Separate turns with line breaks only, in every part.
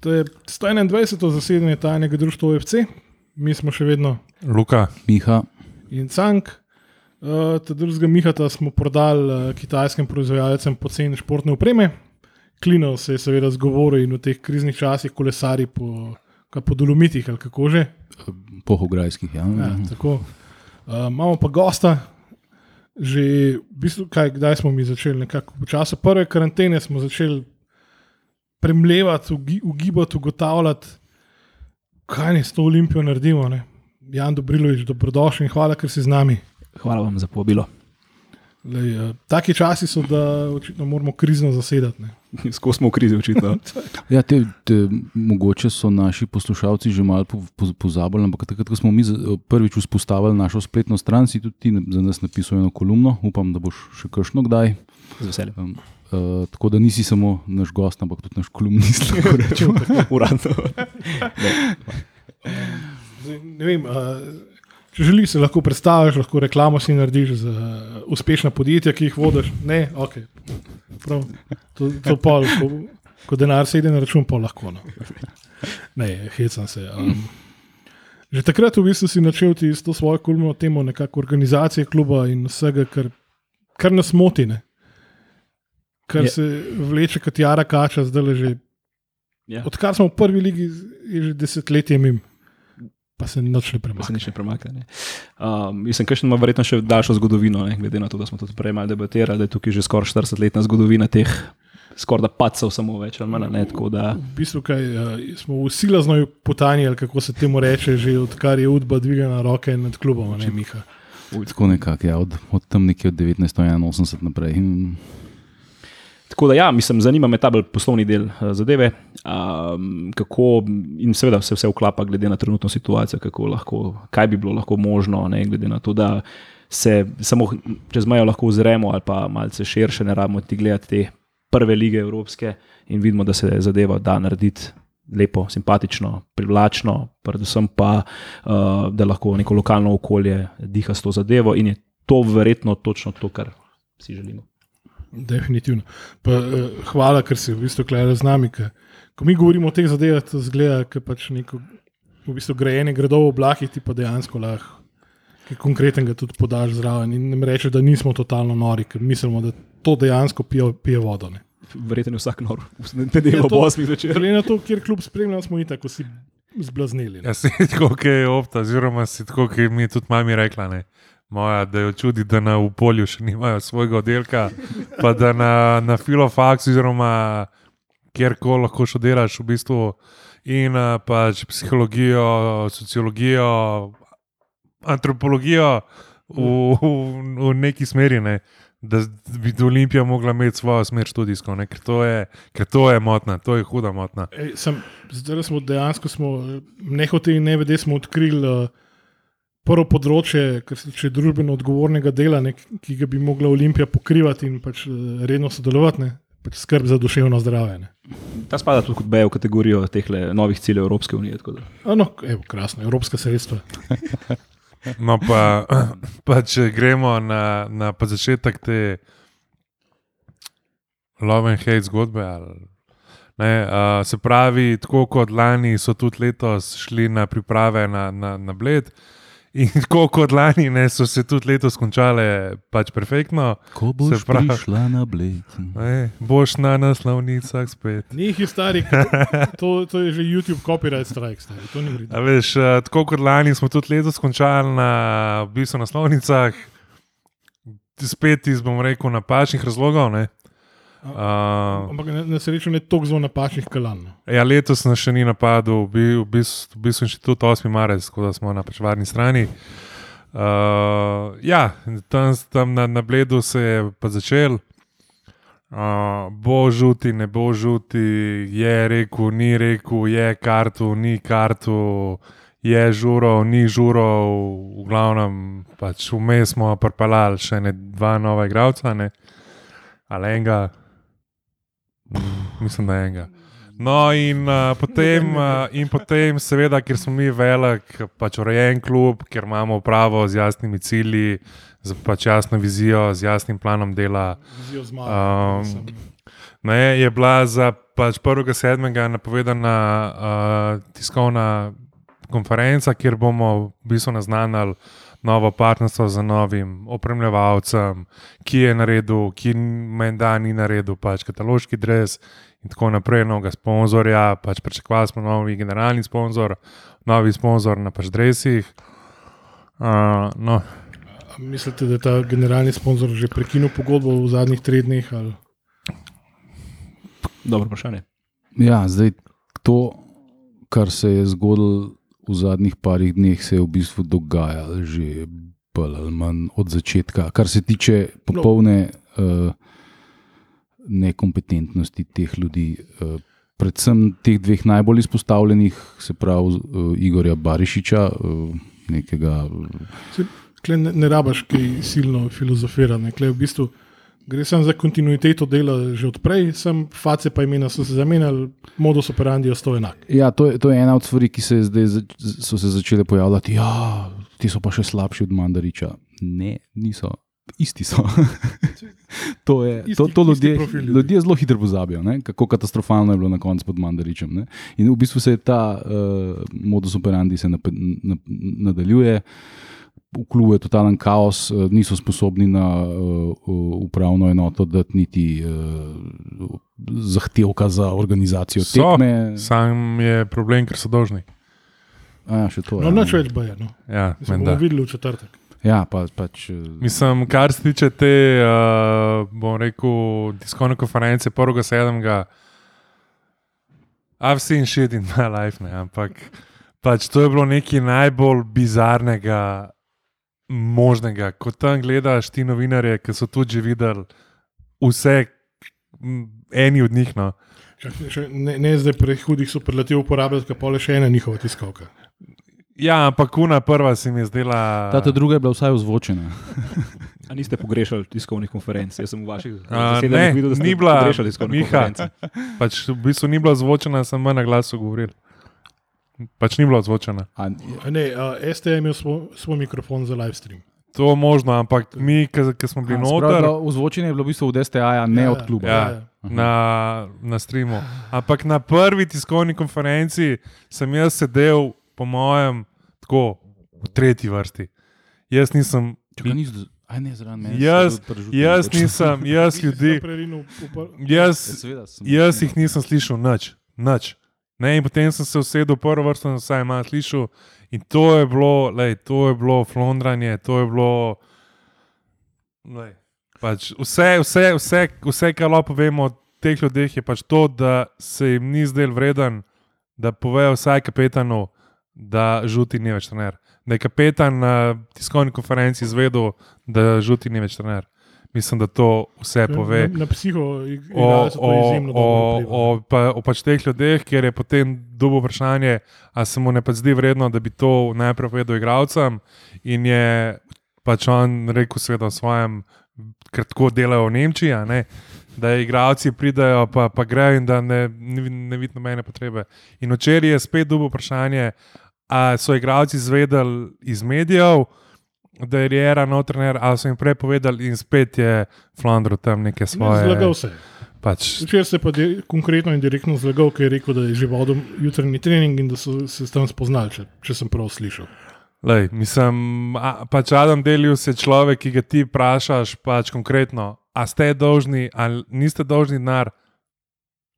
To je 121. zasedanje tajnega društva OFC, mi smo še vedno
Luka,
Miha,
in Cank. Uh, drugega Mihata smo prodali uh, kitajskim proizvajalcem poceni športne opreme. Klinov se je seveda zgovoril in v teh kriznih časih kolesari po, po dolomitih ali kako že.
pohograjskih. Ja.
Ja, tako. uh, imamo pa gosta, že v bistvu, kaj, kdaj smo mi začeli, nekako v času prve karantene smo začeli premljevati, ugi- ugibati, ugotavljati, kaj ne s to olimpijo naredimo. Ne? Jan Dobrilovič, dobrodošli in hvala, ker si z nami.
Hvala vam za povabilo.
Lej, uh, taki časi so, da očitno moramo krizno zasedati. Ne?
Skozi smo v krizi, očitno.
Ja, te, te, mogoče so naši poslušalci že malo po, po, pozabili, ampak takrat, ko smo mi prvič vzpostavili našo spletno stran, si tudi ti za nas napisal eno kolumno. Upam, da boš še kakšno kdaj.
Z veseljem.
Um, uh, tako da nisi samo naš gost, ampak tudi naš kolumnist. lahko rečem.
Uradno.
Zdaj, ne vem, uh, če želiš, se lahko predstaviš, lahko reklamo si narediš za uspešna podjetja, ki jih vodiš. Ne, ok. Prav, to, to pol, ko, ko denar sedi na račun, pa lahko. No. Ne, hecam se. Um, že takrat v bistvu si načel ti s to svojo kulmo temo nekako organizacije kluba in vsega, kar, kar nas moti. Ne? Kar
Je.
se vleče kot jara kača, zdaj le že.
Ja.
Odkar smo v prvi ligi, je že desetletje mim, pa se noč ne
Pa se
premakne.
nič ne premakne. ne. Um, mislim, da ima verjetno še daljšo zgodovino, ne, glede na to, da smo tudi prej malo debatirali, da je tukaj že skoraj 40-letna zgodovina teh skoraj da pacov, samo več ali manj. Ne, tako da,
V bistvu kaj, uh, smo v silazno putanji, ali kako se temu reče, že odkar je Udba dvigala roke nad klubom, a ne Miha.
Tako nekako, ja, od, od tam nekje od 1981 naprej. In
tako da ja, mislim, zanima me ta bolj poslovni del uh, zadeve, um, kako in seveda se vse vklapa glede na trenutno situacijo, kako lahko, kaj bi bilo lahko možno, ne, glede na to, da se samo čez mejo lahko ozremo ali pa malce širše, ne rabimo ti gledati te prve lige evropske in vidimo, da se zadeva da narediti. Lepo, simpatično, privlačno, predvsem pa, uh, da lahko neko lokalno okolje diha s to zadevo, in je to verjetno točno to, kar si želimo.
Definitivno. Pa, uh, hvala, ker si v bistvu klejal z nami. Ker, ko mi govorimo o teh zadevah, to zgleda, kot pač neko v bistvu grajenje gradov v oblakih, ti pa dejansko lahko kaj konkretnega tudi podaš zraven in nam reče, da nismo totalno nori, ker mislimo, da to dejansko pije, pije vodo. Ne.
Verjetno je vsak nor, v nedeljo
Ja,
ob
to-
8 zvečer.
Glede na to, kjer klub spremljamo, smo itak vsi zblaznili. ne.
ja si tako, kot je opta, oziroma si tako, kot mi je tudi mami rekla. Ne? Moja, da jo čudi, da na v polju še nimajo svojega oddelka, pa da na, na filofaksu, oziroma kjerkoli lahko še delaš, v bistvu, in pač psihologijo, sociologijo, antropologijo v, v, v neki smeri. Ne? Da bi Olimpija mogla imeti svojo smer študijsko, ne? ker to je, ker to je motna, to je huda motna.
Ej, sem, zdaj smo dejansko, smo, nehote in nevede, smo odkrili uh, prvo področje, kar se tiče družbeno odgovornega dela, ne, ki ga bi mogla Olimpija pokrivati in pač uh, redno sodelovati, ne, pač skrb za duševno zdravje. Ne.
Ta spada tudi kot B v kategorijo teh novih ciljev Evropske unije. tako da.
A No, evo, krasno, evropska sredstva.
No, pa, pa če gremo na, na pa začetek te love and hate zgodbe. Ali, ne, uh, se pravi, tako kot lani so tudi letos šli na priprave na, na, na Bled. In tako kot lani ne, so se tudi letos končale pač perfektno.
ko boš
pravi-
prišla na bled.
Ne, boš na naslovnicah spet.
Njih je starih, to, to je že YouTube copyright strike, stari, to ni
A
vredno.
veš, tako kot lani smo tudi letos končali na v bistvu naslovnicah, spet iz, bom rekel, napačnih razlogov. Ne. Uh,
Ampak na, na srečo ne toliko zelo napačnih kalan. no.
Ja, letos nas še ni napadel, v bi- v bistvu, v bistvu inštitut 8. marec, tako da smo na pač varni strani. Uh, ja, tam, tam na, na Bledu se je pa začel. Uh, bo žuti, ne bo žuti, je rekel, ni rekel, je kartu, ni kartu, je žuro, ni žuro, v glavnem pač vmes smo pripeljali še ne dva nova igralca, ne? ali enega, mislim, da enega. No, in, uh, potem, uh, in potem, seveda, ker smo mi velik, pač urejen klub, ker imamo pravo z jasnimi cilji, z pač jasno vizijo, z jasnim planom dela.
Vizijo zmage.
Um, Ne, je bila za pač 1.7. je napovedana uh, tiskovna konferenca, kjer bomo v bistvu naznanili novo partnerstvo z novim opremljevalcem, ki je naredil, ki menda ni naredil, pač kataloški dres in tako naprej, novega sponzorja. Pač pričakovali smo novi generalni sponzor, novi sponzor na pač dresih. Uh, no,
A Mislite, da je ta generalni sponzor že prekinil pogodbo v zadnjih treh dneh? Ali?
Dobro vprašanje.
Ja, zdaj to, kar se je zgodilo v zadnjih parih dneh, se je v bistvu dogajalo že bolj ali manj od začetka, kar se tiče popolne uh, nekompetentnosti teh ljudi. Uh, Predvsem teh dveh najbolj izpostavljenih, se pravi uh, Igorja Barišiča, uh, nekega
Kle ne, ne rabaš kaj silno filozofirati. Kle v bistvu gre samo za kontinuiteto dela že odprej, sem face pa imena so se zamenjali, modus operandi je ostal enak.
Ja, to je, to je ena od stvari, ki se zdaj, so se začele pojavljati. Ja, ti so pa še slabši od Mandariča. Ne, niso. Isti so. to, je,
Isti-
to, to ljudje,
profil ljudi.
ljudje zelo hitro pozabijo, ne? kako katastrofalno je bilo na koncu pod Mandaričem. Ne? In v bistvu se ta uh, modus operandi se nap, na, nadaljuje. V klubu je totalen kaos, eh, niso sposobni na uh, upravno enoto dati niti uh, zahtevka za organizacijo
So.
tekme.
sam je problem, ker so dolžni.
A, še to,
No,
ja.
nič več boje. No.
Ja,
Mislim,
menda.
bomo videli v četrtek.
Ja, pa, pač,
Mislim, kar se tiče te, uh, bom rekel, tiskovne konference 1.7. I've seen shit in my life, ne, ampak pač to je bilo nekaj najbolj bizarnega, možnega. Ko tam gledaš ti novinarje, ki so tudi že videli vse, eni od njih. No.
Še, ne, ne zdaj prehudih superlativ uporabljati, pa le še ena njihova tiskovka.
Ja, ampak kuna prva se mi je zdela.
ta ta druga je bila vsaj ozvočena.
A niste pogrešali tiskovnih konferenc? Jaz sem v vaših zasedanjih
ne,
videl, da ste
ni bila,
pogrešali tiskovne
Miha.
konference.
Pač v bistvu ni bila zvočena, sem manj na glasu govoril. Pač ni bila zvočena.
A,
Ne, uh, ST je imel svoj, svoj mikrofon za live stream.
To je možno, ampak mi, ki smo bili noter
Ozvočenje je bilo v bistvu od STA, ne
Ja,
od kluba.
ja,
ja.
na, na streamu. Ampak na prvi tiskovni konferenci sem jaz sedel, po mojem, tako v tretji vrsti. Jaz nisem,
Čakaj, niso, aj ne, zraven mene.
Jaz- jaz nisem, jaz ljudi, jaz,
Ja, seveda sem-
jaz jih nisem slišal nič. nič. Ne, in potem sem se usedel v prvo vrsto in vsaj malo slišal. In to je bilo, lej, to je bilo flondranje, to je bilo. Pač vse, vse, vse, vse, kar lahko povemo o teh ljudeh, je pač to, da se jim ni zdel vreden, da povejo vsaj kapetanu, da žuti ni več trener. Da je kapetan na tiskovni konferenci izvedel, da žuti ni več trener. Mislim, da to vse pove
Na, na psiho
o,
izjemno
o, o, pa, o pač teh ljudeh, kjer je potem dobo vprašanje, ali se mu ne pa zdi vredno, da bi to najprej povedal igralcem. In je pač on rekel, seveda, o svojem, ker tako delajo v Nemčiji, ne, da igralci pridajo, pa, pa grejo in da ne, ne, ne vidijo nobene potrebe. In včeraj je spet dobo vprašanje, ali so igralci izvedeli iz medijev. Da je Riera notrener, ali so jim prej povedali, in spet je Flandro tam neke svoje.
Zlagal se.
Pač,
Včeraj se je pa konkretno in direktno zlagal, ker je rekel, da je že vodil jutranji trening in da so se s tem spoznali, če, če sem prav slišal.
lej, mislim, a, pač Adam Delius je človek, ki ga ti vprašaš, pač konkretno, a ste dolžni ali niste dolžni denar,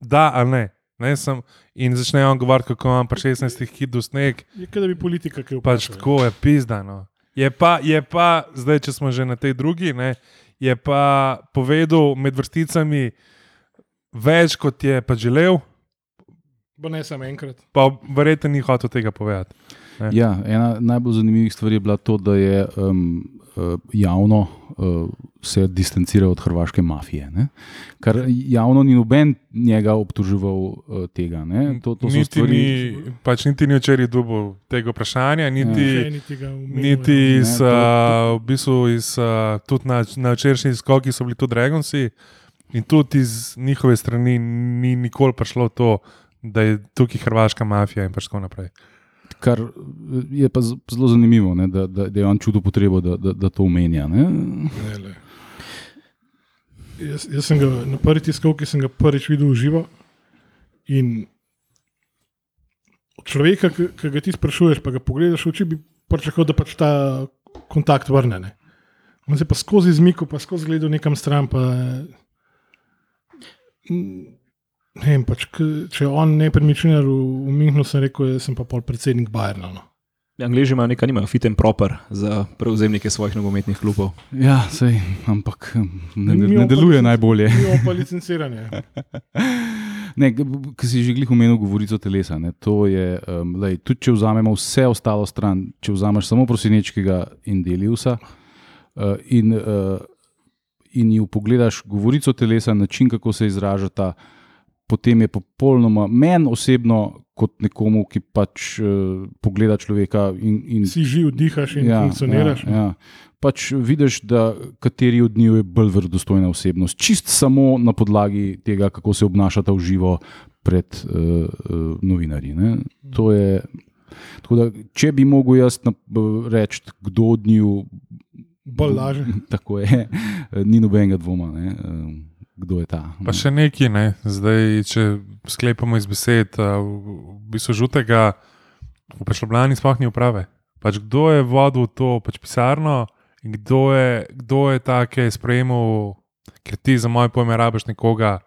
da ali ne. ne sem, in začne on govoriti, kako imam pa 16 hidu sneg,
Je kot da bi politika kaj
pač
vprašala.
tako je pizdano. Je pa, je pa, zdaj, če smo že na tej drugi, ne, je pa povedal med vrsticami več, kot je pa želel,
Pa ne samo enkrat.
pa verjetno ni hotel tega povedati.
Ja, ena najbolj zanimivih stvari je bila to, da je um, javno uh, se distanciral od hrvaške mafije. Ne? Kar javno ni noben njega obtoževal uh, tega. ne. To, to so
niti,
stvari,
ni, pač niti ni včeraj dubov tega vprašanja, niti, ja.
niti ga omenil,
niti
ja.
iz,
Ne, to-
uh, v bistvu iz, tudi na, na včerajšnji skoki so bili tudi Dragonsi in tudi iz njihove strani ni nikoli prišlo to, da je tukaj hrvaška mafija in pač tako naprej.
Kar je pa zelo zanimivo, ne, da, da, da je on čutil potrebo, da, da, da to omenja. Ne.
Ne, le. Jaz, jaz sem ga na prvi tiskovki sem ga prvič videl v živo In od človeka, ki ki ga ti sprašuješ, pa ga pogledaš v oči, bi pričakoval, da pač ta kontakt vrne. Ne. On se pa skozi zmiko, pa skozi gledal nekam stran. Pa, mm, ne vem, pač, če je on nepremičninar v, v Münchnu, sem rekel, sem pa pol predsednik Bajerna. No.
Angliži imajo nekaj, nimajo fit and proper za prevzemnike svojih nogometnih klubov.
Ja, sej, ampak hm, ne, ne, ne deluje najbolje.
Imamo pa licenciranje.
Ne, ki si že glih omenil, govorico telesa. Ne, to je, um, lej, tudi če vzamemo vse ostalo stran, če vzameš samo prosinečkega in deliusa uh, in, uh, in ju pogledaš govorico telesa, način, kako se izražata, potem je popolnoma meni osebno, kot nekomu, ki pač uh, pogleda človeka in, in
Si živ, dihaš in ja, funkcioniraš.
Ja, ja. Pač vidiš, da kateri od njiju je bolj verodostojna osebnost. Čist samo na podlagi tega, kako se obnašata v živo pred uh, uh, novinarji. Ne. To je. Tako Da, če bi mogel jaz reči, kdo od njiju,
Bolj laže.
tako je, ni nobenega dvoma, ne, eh, kdo je ta.
Pa še nekaj, ne? zdaj, če sklepamo iz besed, v bistvu žutega, v Pešljubljani sploh ni uprave. Pač kdo je vodil to pač pisarno in kdo je, kdo je ta, ki je sprejemal, ker ti za moj pojem rabiš nekoga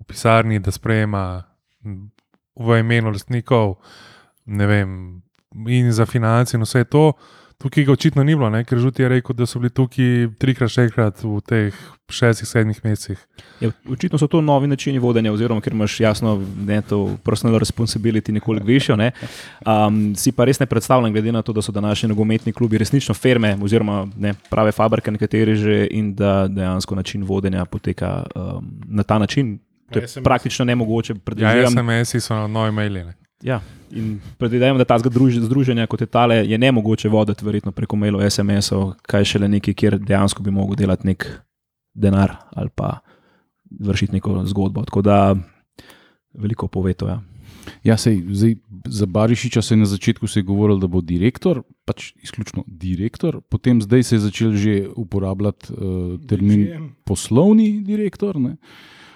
v pisarni, da sprejema v imenu lastnikov, ne vem, in za finance in vse to. Tukaj ga očitno ni bilo, ne? ker žuti je rekel, da so bili tukaj trikrat, šestkrat v teh šestih, sedmih mesecih.
Ja, očitno so to novi načini vodenja, oziroma ker imaš jasno ne, to personal responsibility nekoliko višjo. Ne. Um, si pa res ne predstavljam, glede na to, da so današnji nogometni klubi resnično firme, oziroma ne, prave fabrike, nekateri že in da dejansko način vodenja poteka um, na ta način. To je
SMS.
praktično nemogoče
Ja,
predvideti.
SMS-i so novi maili. ne.
Ja, in predvidevam, da ta združ, združenja kot je tale je ne mogoče voditi, verjetno preko mailov, SMS-ov, kaj šele nekaj, kjer dejansko bi mogel delati nek denar ali pa vršiti neko zgodbo. Tako da veliko pove to. Ja.
Ja, sej, zdaj, za Barišiča se je na začetku se je govorilo, da bo direktor, pač izključno direktor, potem zdaj se je začel že uporabljati uh, termin
GM.
poslovni direktor. Ne?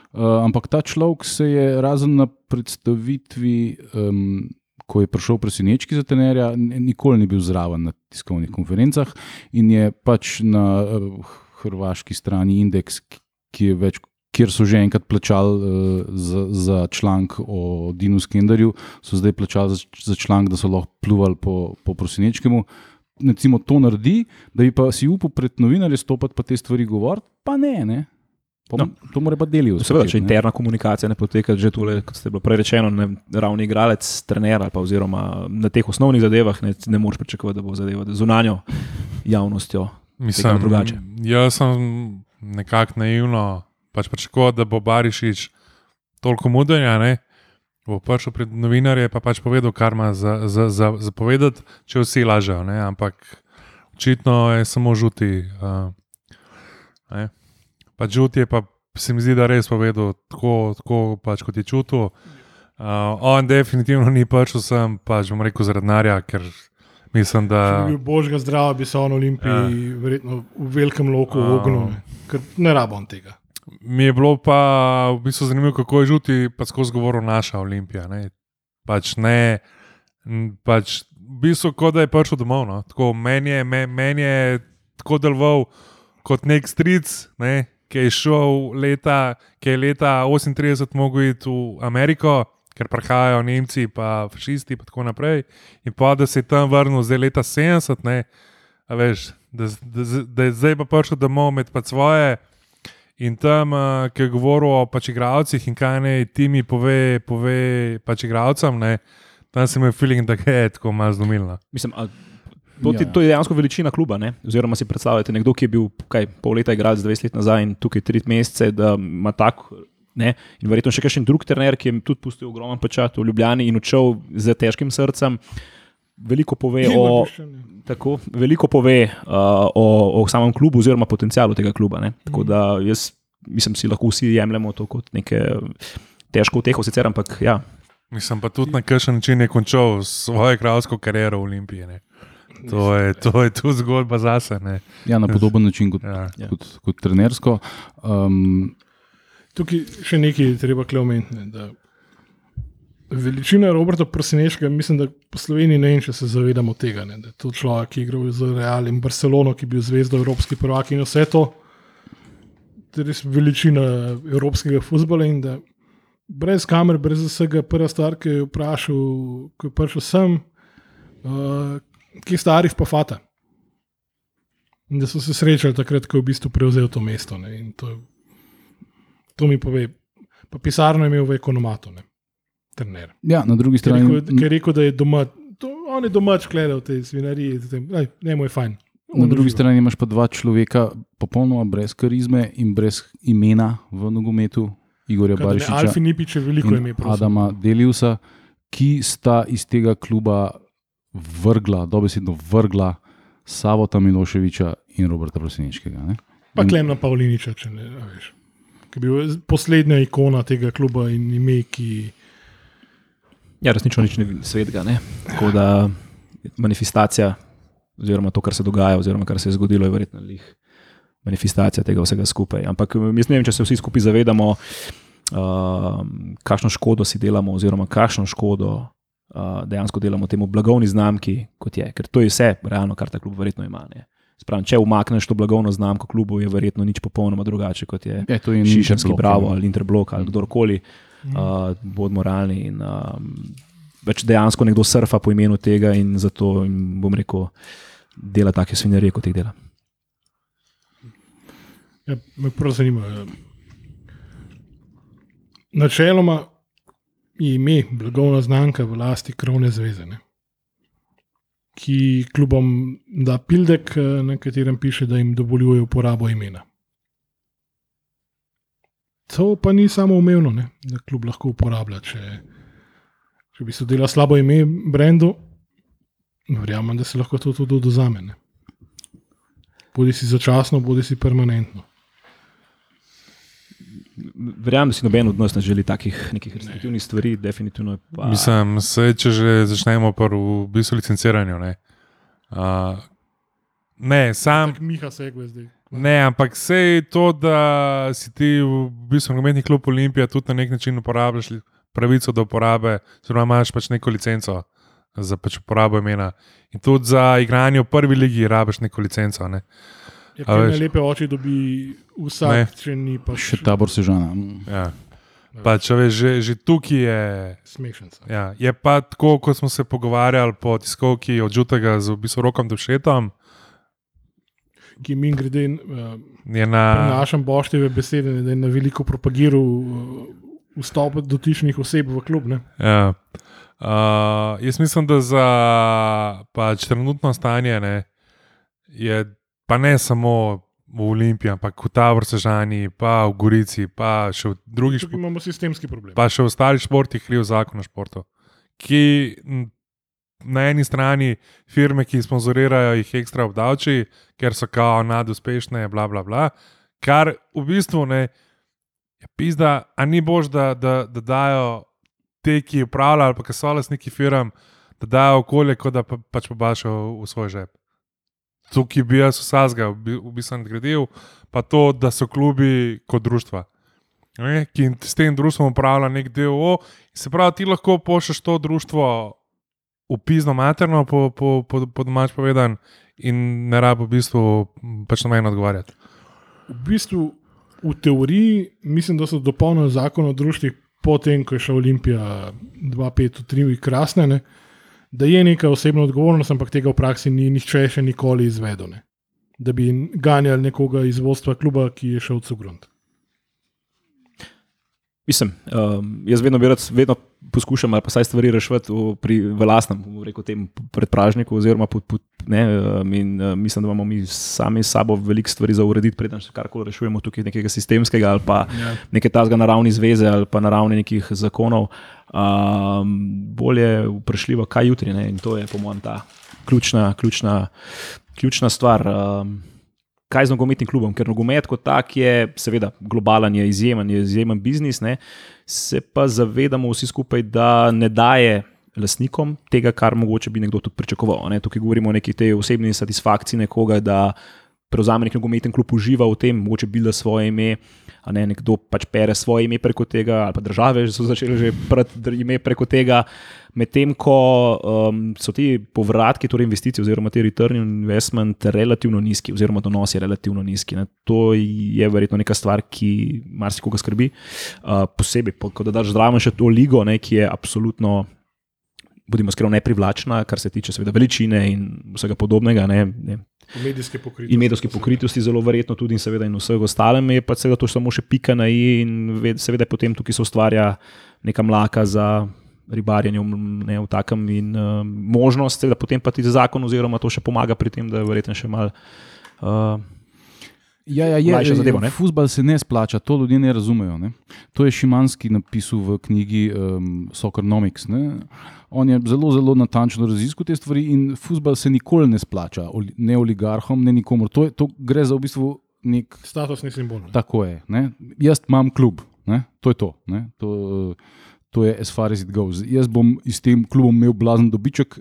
Uh, ampak ta človek se je razen na predstavitvi, um, ko je prišel presenečki za tenerja, n- nikoli ni bil zraven na tiskovnih konferencah in je pač na uh, hrvaški strani indeks, ki- je več. Kjer so že enkrat plačali uh, za, za članek o Dinu Skenderju, so zdaj plačali za, za članek, da so lahko pluvali po, po prosinečkemu. Recimo to naredi, da bi pa si upal pred novinarje stopiti pa te stvari govoriti, pa ne. ne. Pa,
No.
To mora pa delijo.
Seveda, če interna komunikacija ne poteka, že tole, kot ste bilo prej rečeno, na ravni igralec, trener ali pa oziroma na teh osnovnih zadevah, ne, ne moreš pričakovati, da bo zadeva zunanjo javnostjo.
Mislim,
drugače.
Jaz sem nekako naivno pač pričakoval, da bo Barišič toliko mudenja, ne, bo prišel pred novinarje pa pač povedal, kar ima za, za, za, za povedati, če vsi lažejo. Ne, ampak očitno je samo žuti. Uh, ne. Pač žuti je pa se mi zdi, da res povedal tako, tako pač, kot je čutil. Uh, on definitivno ni prišel sem, pač bom rekel, zaradi denarja, ker mislim, da.
Če bi bil božga zdrava, bi se on v Olimpiji ja. verjetno v velikem loku
A.
ognil, ker ne rabim tega.
Mi je bilo pa v bistvu zanimivo, kako je žuti pa skozi govoril naša Olimpija. Ne? Pač ne, pač v bistvu kot da je prišel domov. No? Tako, meni, je, me, meni je tako deloval kot nek stric, ne? Ki je šel leta, ki je leta 38 mogel iti v Ameriko. Ker prihajajo Nemci, pa fašisti, in tako naprej. In pa da se je tam vrnil zdaj leta 70, ne, a veš, da, da, da je zdaj pa prišel domov med pa svoje. In tam, uh, ki je govoril o pač igralcih in kaj naj ti mi pove, pove pač igralcem, ne, tam sem imel feeling, da je tako malo zlomilno.
Mislim, a, to,
Ja.
ti, to je dejansko veličina kluba. Ne? Oziroma si predstavljate nekdo, ki je bil kaj, pol leta igralec 20 let nazaj in tukaj tri mesece, da ima tako. Ne? In verjetno še kakšen drug trener, ki je tudi pustil ogromen pečat v Ljubljani in odšel z težkim srcem. Veliko pove o,
ja.
tako, veliko pove uh, o, o samem klubu, oziroma potencialu tega kluba. Ne? Tako da jaz mislim, si lahko vsi jemljemo to kot neke težko uteho, sicer, ampak ja,
Mislim pa tudi na kakšen način je končal svojo igralsko kariero v Olimpiji. Ne. To je, to je tu zgodba zase. Ne.
Ja, na podoben način kot,
Ja.
ja. kot, kot trenersko. Um,
Tukaj še nekaj treba kleomentne. Veličina Roberta Prosinečka, mislim, da po Sloveniji ne vem, če se zavedamo tega. Ne, da je to človek, ki je igral za Real in Barcelono, ki je bil zvezda evropski prvak in vse to. To je res veličina evropskega futbola in da brez kamer, brez vsega, prva stvar, ki je vprašal, ko je prišel sem, uh, ki starih pa fata. In da so se srečali takrat, ko je v bistvu prevzel to mesto. To, to mi pove. Pa pisarno je imel v ekonomatu. Ne. Trener.
Ja, na drugi
Ker je
strani,
rekel, ker je rekel, da je doma, to, on je domač gledal te svinarije, zatem, "Ej, ne mu je fajn.
na drugi strani imaš pa dva človeka, popolnoma brez karizme in brez imena v nogometu, Igorja Barišiča
Alfi Nipič je veliko ime. prosim.
Adama Deliusa, ki sta iz tega kluba vrgla, dobesedno vrgla Savota Miloševiča in Roberta Prosinečkega. Ne?
Pa Klemna Pavliniča, če ne a veš. Ki je bil poslednja ikona tega kluba in ime, ki
Ja, resnično nič ne vidi svetega. Ne? Tako da manifestacija, oziroma to, kar se dogaja, oziroma kar se je zgodilo, je verjetno lih manifestacija tega vsega skupaj. Ampak jaz ne vem, če se vsi skupaj zavedamo, uh, kakšno škodo si delamo, oziroma kakšno škodo uh, dejansko delamo temu blagovni znamki, kot je. Ker to je vse, realno, kar ta klub verjetno ima. Ne? Spravim, če umakneš to blagovno znamko klubu, je verjetno nič popolnoma drugače, kot je
E, to je
Šišenski,
Interblok,
Bravo
ja.
ali Interblok ali kdorkoli, uh, bodimo realni. In, um, več dejansko nekdo surfa po imenu tega in zato jim, bom rekel, dela take svinjarije, kot jih dela.
ja, me prav zanima. ja. Načeloma je ime, blagovna znamka v lasti krovne zveze, ne? ki klubom da pildek, eh, na katerem piše, da jim dovoljuje uporabo imena. To pa ni samo umevno, ne? da klub lahko uporablja. Če, če bi se dela slabo ime brendu, verjamem, da se lahko to tudi odozame. Bodi si začasno, bodi si permanentno.
Verjamem, da si noben od nas ne želi takih nekih restriktivnih stvari, definitivno je pa.
Mislim, se, če že začnemo pri v bistvu licenciranju. Ne, uh, ne sam.
Tak Miha segve zdaj.
Ne, ampak vse je to, da si ti v bistvu nogometni klub Olimpija tudi na nek način uporabljaš pravico do uporabe, oziroma imaš pač neko licenco za pač uporabo imena. In tudi za igranje v prvi ligi rabiš neko licenco. Ne?
Ja,
A
kaj
veš.
najlepe oči dobi vsak,
Ne.
če ni pa
Še tabor sežana. Mm.
Ja. Pač, a veš, že, že tukaj je.
smešenca.
Ja, je pa tako, kot smo se pogovarjali po tiskovki od Žutega z v bistvu rokom Dušetom.
Ki mi grede uh,
Je na,
prenašam bošteve besede, da je na veliko propagiral uh, vstop dotičnih oseb v klub. Ne.
Ja. Uh, jaz mislim, da za pač, trenutno stanje ne, je pa ne samo v Olimpiji, ampak v Taboru Sežani, pa v Gorici, pa še v drugih
Tukaj imamo sistemski problem.
pa še v ostalih športih kriv zakon o športu, ki na eni strani firme, ki sponzorirajo, jih ekstra obdavči, ker so kao naduspešne, bla, bla, bla. Kar v bistvu ne, je pizda, a ni bož, da, da, da dajo te, ki upravljajo, ali pa ki so lastniki firm, da dajo okolje, kot da pa, pač pobašajo v, v svoj žep. Tukaj bi jaz vsazga v bi- v bistvu nadgradil, pa to, da so klubi kot društva. Ne, ki s tem društvom upravlja nek DO. Se pravi, ti lahko pošlješ to društvo v pizno materno, po, po, po, po domač povedan, in ne rabo v bistvu pač na meni odgovarjati.
V bistvu, v teoriji, mislim, da so dopolnili zakon o društvih, potem ko je šla Olimpija 2-5-3 krasne, ne, da je neka osebna odgovornost, ampak tega v praksi ni nihče še nikoli izvedel. Ne. Da bi ganjali nekoga iz vodstva kluba, ki je šel v Cugrund.
Mislim, um, jaz vedno, rad, vedno poskušam, ali pa saj stvari rešiti v, pri, v lastnem, rekel, tem predpražniku. Oziroma, pod, pod, ne, um, in, uh, mislim, da imamo mi sami s sabo veliko stvari za urediti, preden se karkoli rešujemo tukaj, nekega sistemskega ali pa
Ja.
nekaj tazga na ravni zveze ali pa na ravni nekih zakonov. Um, bolje vprašljivo, kaj jutri. Ne? In to je, po mojem, ta ključna, ključna, ključna stvar. Um, kaj z nogometnim klubom, ker nogomet kot tak je, seveda, globalen, je izjemen, je izjemen biznis, ne? se pa zavedamo vsi skupaj, da ne daje. Lastnikom tega, kar mogoče bi nekdo tudi pričakoval. Ne? Tukaj govorimo o neki tej osebni satisfakciji nekoga, da prevzame nek nogometni klub, uživa v tem, mogoče bila svoje ime. a ne nekdo pač pere svoje ime preko tega, ali pa države so začele že prati ime preko tega. Medtem ko um, so ti povratki, torej investicije, oziroma ti return on investment, relativno nizki, oziroma donos je relativno nizki. Ne. To je verjetno neka stvar, ki marsikoga skrbi. Uh, posebej, po- ko daš zraven še to ligo, ne, ki je absolutno, bodimo skromni, neprivlačna, kar se tiče seveda veličine in vsega podobnega. Ne, ne.
Medijske pokritosti.
In medijske pokritosti, zelo verjetno tudi, in seveda, in vsega ostalem, je pa seveda to samo še pika na i, in ve- seveda potem tukaj se ustvarja neka mlaka za ribarjenje v, ne, v takem in uh, možnost, seveda potem pa ti zakon, oziroma to še pomaga pri tem, da je verjetno še mal. Uh,
Ja, ja, je,
Mlajša zadeva, ne?
Futbal se ne splača, to ljudje ne razumejo. Ne? To je Šimanski napisal v knjigi um, Soccernomics. Ne? On je zelo, zelo natančno raziskal te stvari in futbal se nikoli ne splača, ne oligarhom, ne nikomor. To, je, to gre za v bistvu nek.
Statusni simbol. ne.
Tako je. Ne? Jaz imam klub, ne? to je to. ne. To, to je as far as it goes. Jaz bom s tem klubom imel blazen dobiček,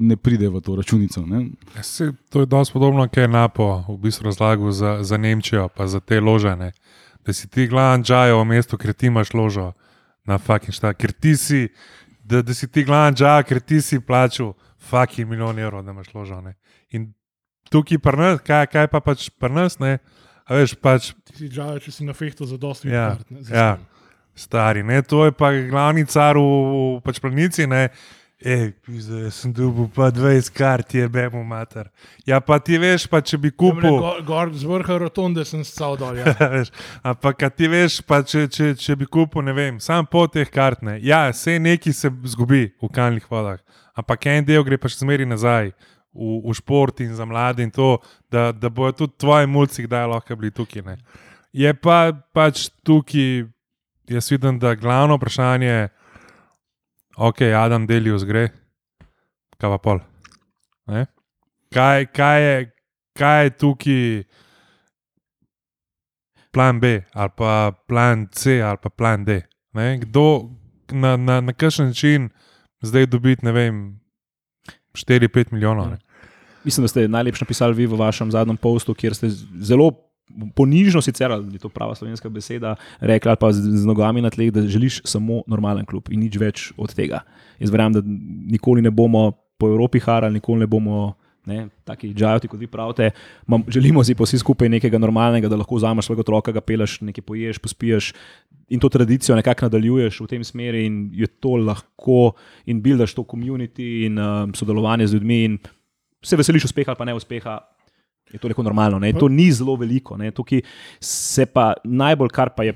ne pride v to računico. Ne?
Ja, saj To je dosti podobno, kot je Napo v bistvu razlagal za, za Nemčijo, pa za te ložene. Da si ti glavni džajo v mestu, ker ti imaš ložo na fucking šta, ker ti si, da, da si ti glavni džajo, ker ti si plačal fucking milijon evrov, da imaš ložo. Ne. In tukaj pri nas, kaj, kaj pa pač pri nas, ne, a veš pač
Ti si žal, če si na fehtu za dosti
Ja,
kart. ne, za
ja. stari, ne, to je pa glavni car v, v pač planici, ne. Ej, pizda, jaz sem dobil pa 20 kart, je bemo mater. Ja, pa ti veš, pa če bi kupil.
Gor, gor z vrha rotonde sem stal dol. Ja.
Ampak, ti veš, pa če, če, če bi kupil, ne vem, sam po teh kartne. Ja, vse neki se zgubi v kalnih vodah, ampak en del gre pa še zmeri nazaj v, v šport in za mlade in to, da, da bojo tudi tvoji mulci kdaj lahko bili tukaj. Ne. Je pa pač tukaj, jaz vidim, da glavno vprašanje je, ok, Adam Delius gre, kaj pa pol. Ne? Kaj, kaj, je, kaj je tukaj? plan B, ali pa plan C, ali pa plan D. Ne? Kdo na, na, na kakšen način zdaj dobiti, ne vem, 4-5 milijonov. Ne?
Mislim, da ste najlepše napisali vi v vašem zadnjem postu, kjer ste zelo ponižno, sicer ali je to prava slovenska beseda, rekli ali pa z, z nogami na tleh, da želiš samo normalen klub in nič več od tega. Jaz verjamem, da nikoli ne bomo po Evropi harali, nikoli ne bomo. Ne, taki džajoti, kot vi pravite, Mam, želimo si pa vsi skupaj nekaj normalnega, da lahko vzameš svojega otroka, ga peleš, nekaj poješ, pospiješ in to tradicijo nekako nadaljuješ v tem smeri, in je to lahko, in buildaš to komunity in uh, sodelovanje z ljudmi. In se veseliš uspeha ali pa ne uspeha, je to neko normalno. Ne? To ni zelo veliko. Ne? Tukaj se pa najbolj, kar pa je,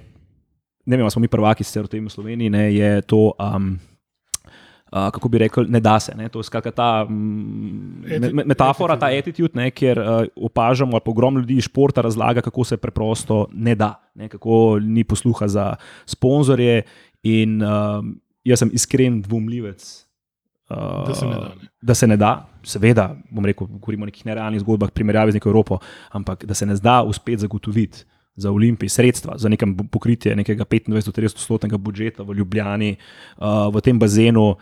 ne vem, smo mi prvaki sicer v tem Sloveniji, ne, je to. Um, Uh, kako bi rekel, ne da se. Ne? To je skratka ta me, metafora, ta attitude, ne, kjer uh, opažamo, ali pa ogromno ljudi iz športa razlaga, kako se preprosto ne da, ne? kako ni posluha za sponzorje. In um, jaz sem iskren dvomljivec. Uh,
Da se ne da, ne.
da se ne da, seveda, bom rekel, govorimo o nekih nerealnih zgodbah, primerjavi z neko Evropo, ampak da se ne da uspeti zagotoviti za Olimpij sredstva, za nekem pokritje nekega 25-30-stotnega budžeta v Ljubljani, uh, v tem bazenu,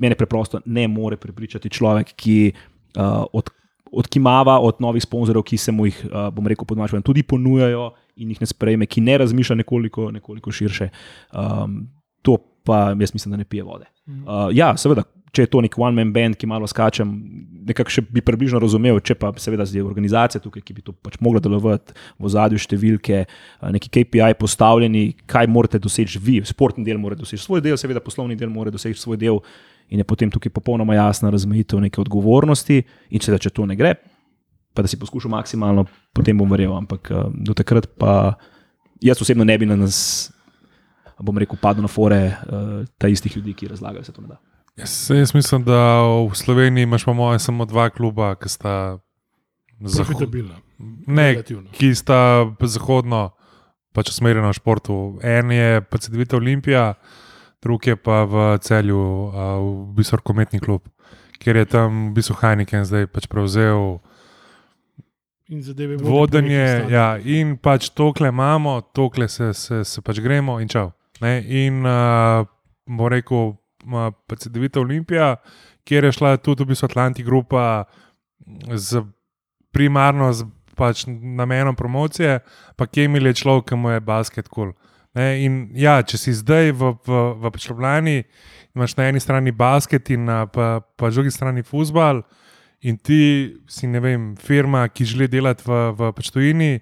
mene preprosto ne more prepričati človek, ki uh, od, odkimava od novih sponzorjev, ki se mu jih, uh, bom rekel, podmačujem, tudi ponujajo in jih ne sprejme, ki ne razmišlja nekoliko, nekoliko širše. Um, to pa jaz mislim, da ne pije vode. Uh, ja, seveda, če je to nek one-man band, ki malo skačem, nekako še bi približno razumel, če pa seveda zdaj organizacija tukaj, ki bi to pač mogla delovati, v zadju številke, uh, neki KPI postavljeni, kaj morate doseči vi, športni del mora doseči svoj del, seveda poslovni del mora doseči svoj del. In je potem tukaj popolnoma jasna razmejitev neke odgovornosti, in če, če to ne gre, pa da si poskušam maksimalno, potem bom verjel. Ampak uh, do takrat pa jaz osebno ne bi na nas, bom rekel, padel na fore uh, ta istih ljudi, ki razlagajo, da se to ne da.
Jaz, jaz mislim, da v Sloveniji imaš po mojem samo dva kluba, ki sta zaho
Profitabilna.
ne,
relativno.
ki sta zahodno pač usmerjena v športu. En je pa Cedevita Olimpija, drug je pa v celju, v bistvu rokometni klub, kjer je tam v bistvu Heineken zdaj pač prevzel
In zadeve
vodenje.
po nekih
Ja, in pač tokle imamo, tokle se, se, se pač gremo in čau. Ne? In uh, bo rekel, pa Cedevita Olimpija, kjer je šla tudi v bistvu Atlanti grupa z primarno z pač namenom promocije, pa Kemil je človek, ki mu je basket kul. Cool. In ja, če si zdaj v, v, v Pečlovljani, imaš na eni strani basket in na pa, pa drugi strani futbal, in ti si, ne vem, firma, ki želi delati v, v Pečtovini,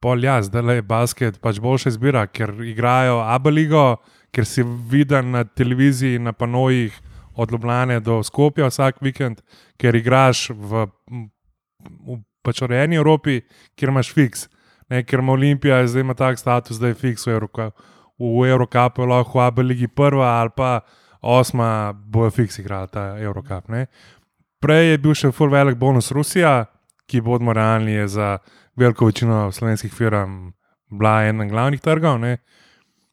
pol ja, zdaj je basket pač boljša izbira, ker igrajo Abeligo, ker si viden na televiziji, na panojih od Ljubljana do Skopja vsak vikend, ker igraš v, v pač urejeni Evropi, kjer imaš fiks. Ne, ker ima Olimpija zdaj ima tak status, da je fiks v Evropi. V Evropi je lahko v Abeligi prva ali pa osma, bojo fiks igrala ta Evropi. Prej je bil še full velik bonus Rusija, ki bodimo realni, je za veliko večino slovenskih firm bila ena glavnih trgov. Ne.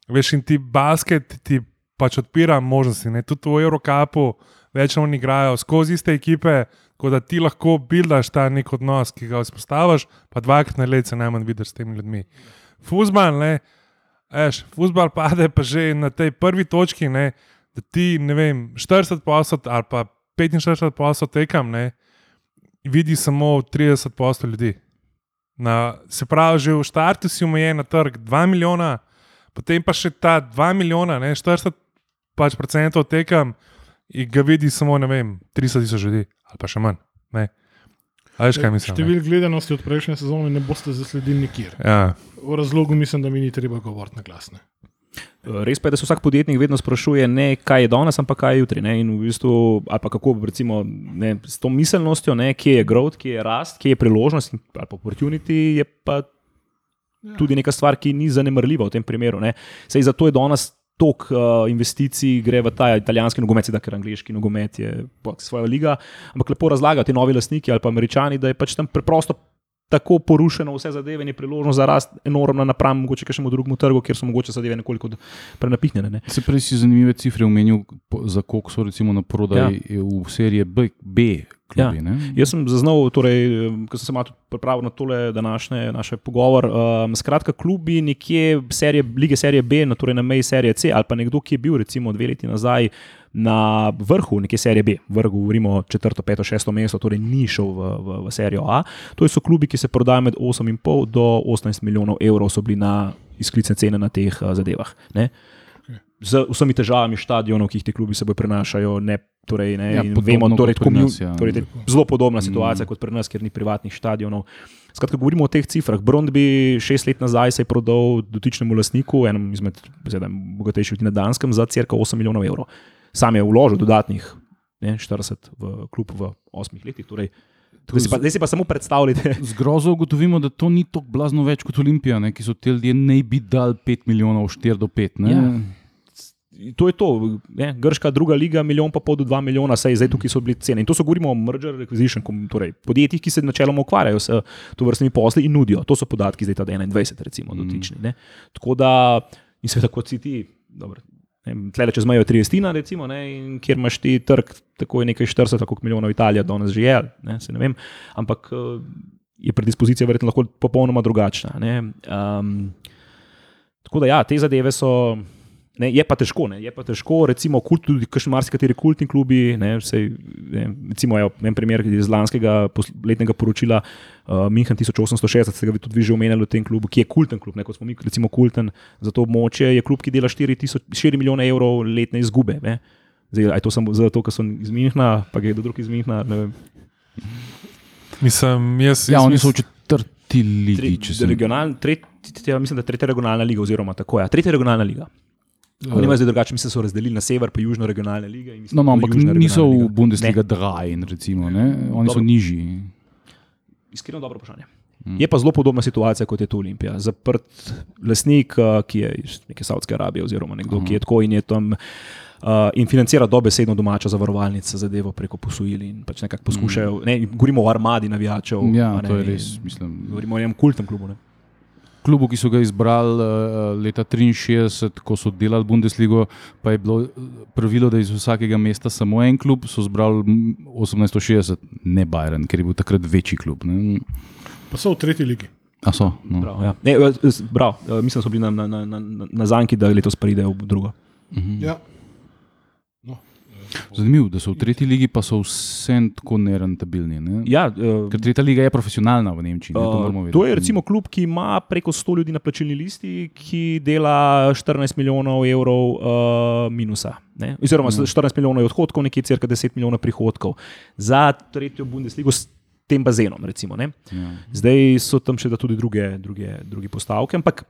Veš, in ti basket ti pač odpira možnosti. Ne. Tudi v Evropi več oni igrajo skozi iste ekipe, tako da ti lahko bildaš ta nek odnos, ki ga vzpostaviš, pa dvakrat na let se najmanj vidiš s temi ljudmi. Fuzbal, ne. Eš, fuzbal pade pa že na tej prvi točki, ne, da ti, ne vem, 40 poslov ali pa 45 poslov tekam, ne, vidi samo 30 poslov ljudi. Na, se pravi, že v štartu si omejen na trg 2 milijona, potem pa še ta 2 milijona, ne, 40 pač procentov tekam in ga vidi samo, ne vem, 300 tisoč ljudi ali pa še manj. Ne. A veš, kaj mislim?
Števil gledanosti od prejšnje sezone ne boste zasledili nikjer.
Ja.
V razlogu mislim, da mi ni treba govoriti na glasne.
Res pa je, da se vsak podjetnik vedno sprašuje, ne kaj je danes, ampak kaj je jutri. Ne? In v bistvu, ali pa kako recimo, ne, s to miselnostjo, ne, kje je growth, kje je rast, kje je priložnost, ali pa opportunity, je pa tudi neka stvar, ki ni zanemrljiva v tem primeru. Ne? Sej zato je danes tok uh, investicij gre v ta italijanski nogomet, da ker angliški nogomet je svoja liga. Ampak lepo razlagajo ti novi lastniki ali pa američani, da je pač tam preprosto. Tako porušeno vse zadeve in je priložnost za rast enormna napram, mogoče še v drugem trgu, kjer so mogoče zadeve nekoliko prenapihnjene. Ne.
Se prej si zanimive cifre omenil, za koliko so recimo na prodaj ja. v seriji B, B klubi. Ja.
Jaz sem zaznal, torej, ko sem se malo pripravil na tole današnje naše pogovor. Um, skratka, klubi nekje serije, lige serije B, na, torej na meji serije C, ali pa nekdo, ki je bil recimo dve leti nazaj na vrhu neke serije B, vrhu govorimo četrto, peto, šesto mesto, torej ni šel v, v, v serijo A. To so klubi, ki se prodajajo med 8,5 do 18 milijonov evrov, so bili na izklicne cene na teh uh, zadevah. Ne? Z vsemi težavami stadionov, ki jih ti klubi seboj prenašajo, ne Torej, ne, ja, vemo, torej, nas, ja. torej, zelo podobna situacija mm. kot pri nas, ker ni privatnih stadionov. Skratka, govorimo o teh cifrah. Brond bi šest let nazaj se prodal dotičnemu lastniku, enem izmed bogatejših na Danskem, za crka 8 milijonov evrov. Sam je vložil dodatnih ne, 40 v klub v 8 letih. Torej, Zdaj si, pa, zdaj si pa samo predstavljate.
Zgrozo ugotovimo, da to ni tako blazno več kot Olimpija, ne, ki so ti ljudje naj bi dal 5 milijonov, 4 do 5. Ja
to je to, ne? grška druga liga, milijon pa pol do dva milijona, saj zdaj tukaj so bili cene. In to so govorimo o merger acquisition, torej podjetjih, ki se načeloma ukvarjajo s to vrstnimi posli in nudijo. To so podatki zdaj ta 21, recimo, mm. dotični. Ne? Tako da, in seveda, kot si ti, dobro. Tle, če zmajo 30, recimo, ne, kjer imaš ti trg, tako je nekaj 40, tako milijonov Italija, danes že je, ne, ne vem, ampak eh, je predispozicija verjetno lahko popolnoma drugačna. Um, tako da, ja, te zadeve so. Ne, je pa težko, ne, je pa težko, recimo, kult, tudi marsikateri kultni klubi. Ne, vsej, ne, recimo, je en primer iz lanskega letnega poročila uh, Minhen 1860, ste ga vi tudi vi že omenjali v tem klubu, ki je kulten klub, ne, kot smo mi, recimo, kulten za to območje. Je klub, ki dela 4, 4 milijone evrov letne izgube. Ne. Zdaj, je to samo zato, ker so iz Minhna, pa je do drugih iz Minhna.
Mislim, jaz,
ja, oni so v četrti ligi.
Tre, regional, tret, tja, mislim, da je tretja regionalna liga, oziroma tako je. Ja, tretja regionalna liga. Oni imajo zdaj drugače, mislim, so razdelili na sever, pa južno regionalne lige. Mislim,
no, no, ampak niso v Bundesliga dragi, recimo, ne? oni dobro. so nižji.
Iskreno dobro vprašanje. Hmm. Je pa zelo podobna situacija kot je tu Olimpija. Zaprt lasnik, eh, ki je iz neke Saudske Arabije, oziroma nekdo, uh -huh. ki je tako in je tam. Uh, in financira dobesedno domačo zavarovalnico za devo preko posojil. Pač poskušajo, mm. ne, govorimo o armadi navijačev.
Ja, ne, to je res. Mislim.
Govorimo o enem kultnem klubu. Ne
klubu, ki so ga izbrali uh, leta 1963, ko so delali Bundesligo, pa je bilo eh, pravilo, da iz vsakega mesta samo en klub, so izbrali 1860, ne Bajren, ker je bil takrat večji klub. Ne.
Pa so v tretji ligi.
A so. No.
Prav, ja. ne, prav, mislim, da so bili na, na, na, na, na zanki, da letos pridejo v drugo.
-huh. ja.
Zanimivo, da so v tretji ligi pa so vse tako nerentabilni. Ne?
Ja, uh,
Ker tretja liga je profesionalna v Nemčiji. Ne? To,
Uh, to je recimo klub, ki ima preko 100 ljudi na plačilni listi, ki dela 14 milijonov evrov uh, minusa. Ne? Oziroma, mm. 14 milijonov je odhodkov, nekje cirka 10 milijonov prihodkov za tretjo Bundesligo tem bazenom. Recimo, ne?
Ja.
Zdaj so tam še tudi druge, druge, druge postavke, ampak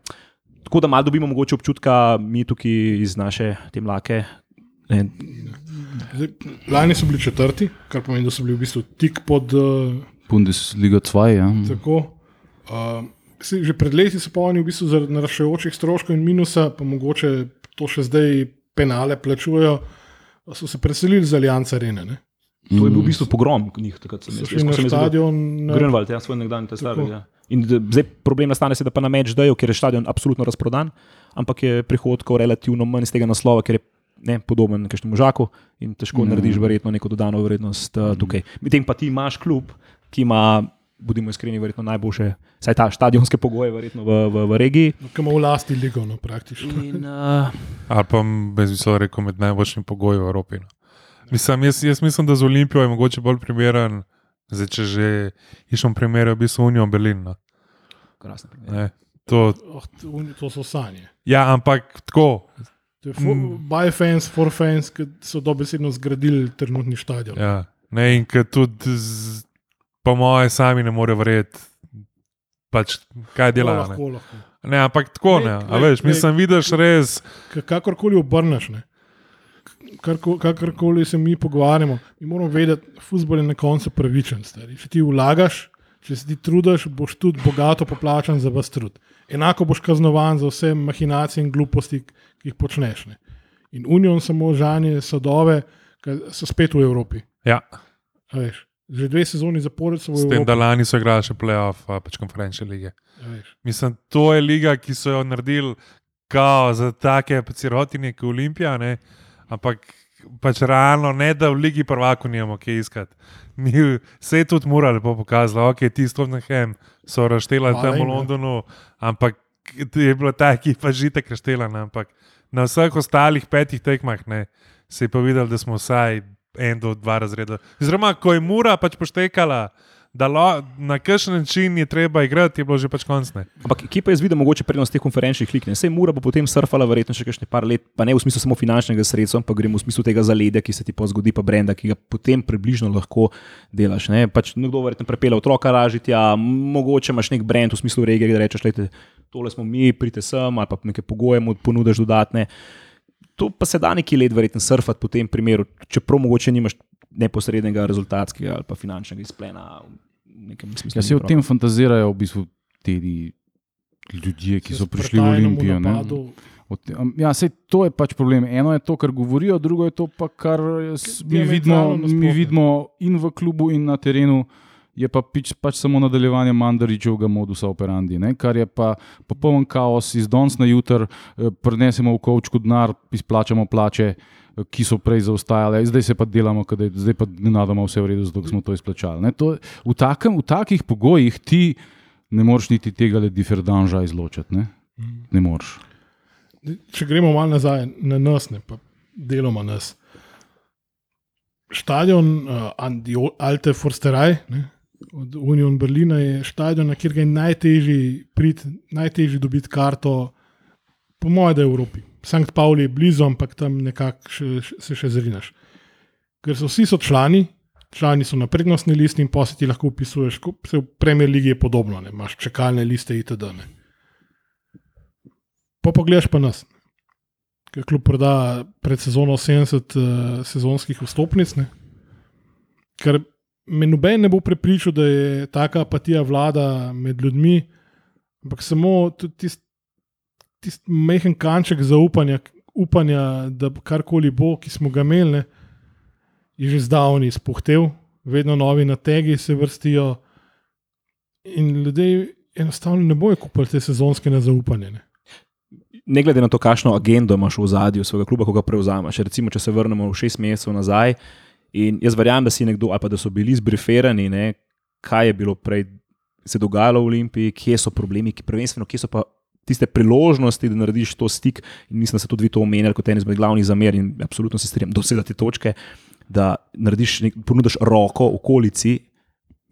tako da malo dobimo mogoče občutka, mi tukaj iz naše te mlake. Ne,
lani so bili četrti, kar pomeni, da so bili v bistvu tik pod. Uh,
Bundesliga 2. Ja.
tako. Uh, že pred leti so polni v bistvu zaradi naraščajočih stroškov in minusa, pa mogoče to še zdaj penale plačujejo, so se preselili z Allianz Arene. Ne?
to je bil v bistvu pogrom njih, takrat sem
So
jaz- ko
na stadion.
Grunwald, ja, svoj nekdanji testar. Ja. In zdaj problem nastane, se, da pa na meč dajo, ker je stadion absolutno razprodan, ampak je prihodkov relativno manj iz tega naslova, ker je ne, podoben nekakšnemu žaku in težko mm. narediš verjetno neko dodano vrednost uh, tukaj. Medtem pa ti imaš klub, ki ima, bodimo iskreni, verjetno najboljše, saj ta stadionske pogoje, verjetno v, v, v regiji.
Ki ima v lasti ligo, no, praktično.
In, uh,
Ali pa bi zelo rekel, med najboljšimi pogoji v Evropi. No. Mislim, jaz, jaz mislim, da z Olimpijo je mogoče bolj primeren, zdaj, če že iščem primere, v bistvu Unijo Berlin. No.
krasno.
Ne, To,
Oh, to, to so sanje.
ja, ampak tako.
To je for,
Mm.
by fans, for fans, ki so dobesedno zgradili trenutni stadion.
Ja. Ne, in ki tudi, z, po moje, sami ne morejo verjeti, pač, kaj
To
delajo. Ne.
lahko, lahko.
Ne, ampak tako ne. A
Glej,
veš, mislim, vidiš res.
Kakorkoli obrneš, ne. Kakorkoli se mi pogovarjamo, mi moramo vedeti, da je na koncu pravičen. Stari. Če ti vlagaš, če se ti trudiš, boš tudi bogato poplačan za vas trud. Enako boš kaznovan za vse mahinacije in gluposti, ki jih počneš. Ne. In Union samo žanje sadove, ki so spet v Evropi.
Ja,
a Veš, že dve sezoni zapored so v
s tem,
Evropi.
da lani so igrali še playoff, pač konferenčne lige. Mislim, to je liga, ki so jo naredili kao za take sirotine, kot Olimpija, ne? ampak pač realno ne, da v ligi prvako nimamo kaj iskati. Mi se je tudi mora lepo pokazalo, ok, ti Stornhem so raštela
Hvala
tam v. Londonu, ampak je bila ta ekipa žitek raštela, ne? ampak na vseh ostalih petih tekmah ne, se je pa videl, da smo vsaj en do dva razreda. Oziroma, ko je mura pač poštekala. Lo, na kakšen način je treba igrati, je bilo že pač konc.
Ampak kje pa jaz vidim mogoče prednost teh konferenčnih lig? ne? Sej Mura bo potem surfala verjetno še kakšne par let, pa ne v smislu samo finančnega sredstva, pa gremo v smislu tega zaledja, ki se ti pa zgodi, pa brenda, ki ga potem približno lahko delaš. Ne? Pač nekdo verjetno prepela otroka ražiti, a mogoče imaš nek brend v smislu regije, da rečeš, lejte, tole smo mi, pridite sem ali pa neke pogoje mu ponudiš dodatne. To pa se da neki let verjetno surfati po tem primeru, čeprav mogoče nimaš neposrednega rezultatskega ali pa finančnega izplena. v smislu
Ja, se o
otroka.
tem fantazirajo v bistvu ti ljudje, ki so prišli v Olimpijo. ne. O te- am, Ja, sej, to je pač problem. Eno je to, kar govorijo, drugo je to, pa, kar s- mi vidimo, mi vidimo in v klubu, in na terenu. Je pa pič, pač samo nadaljevanje Mandaričevega modusa operandi, ne? kar je pa popoln kaos, iz danes na jutr, eh, prenesemo v kovčku denar, izplačamo plače, eh, ki so prej zaostajale, zdaj se pa delamo, je zdaj pa nenadoma vse v redu, zato smo to izplačali. ne. To, v, takem, v takih pogojih ti ne moreš niti tega le diferdanža izločiti. Ne, ne moreš.
Če gremo malo nazaj na nas, ne pa deloma nas. Stadion uh, Andi Alte Forsteraj ne, od Union Berlina je stadion, na kjer je najtežji priti, najtežji dobiti karto, po mojem, da je v Evropi. Sankt Pauli je blizu, ampak tam nekako se še zrinaš. Ker so vsi so člani, člani so na prednostni listi in poseti lahko upisuješ, se v Premier Ligi je podobno, ne, imaš čakalne liste itd. Ne. Pa pogledaš pa nas. Ker kljub proda pred sezono 70 uh, sezonskih vstopnic, ne? ker me noben ne bo prepričal, da je taka apatija vlada med ljudmi, ampak samo tisti tist mehen kanček zaupanja, upanja, da karkoli bo, ki smo ga imeli, ne, je že zdavni izpuhtel, vedno novi nategi se vrstijo in ljudje enostavno ne bojo kupili te sezonske nezaupanje. Ne.
ne glede na to, kakšno agendo imaš v zadju svojega kluba, ko ga prevzameš. Recimo, če se vrnemo v šest mesecev nazaj, in jaz verjamem, da si nekdo, ali pa da so bili zbriferani, ne, kaj je bilo prej se dogajalo v Olimpiji, kje so problemi, ki prvenstveno, kje so pa tiste priložnosti, da narediš to stik. In mislim, da ste tudi vi to omenjali kot en izmed glavnih zamer in absolutno se strinjam, dosega te točke, da narediš, nek, ponudiš roko okolici,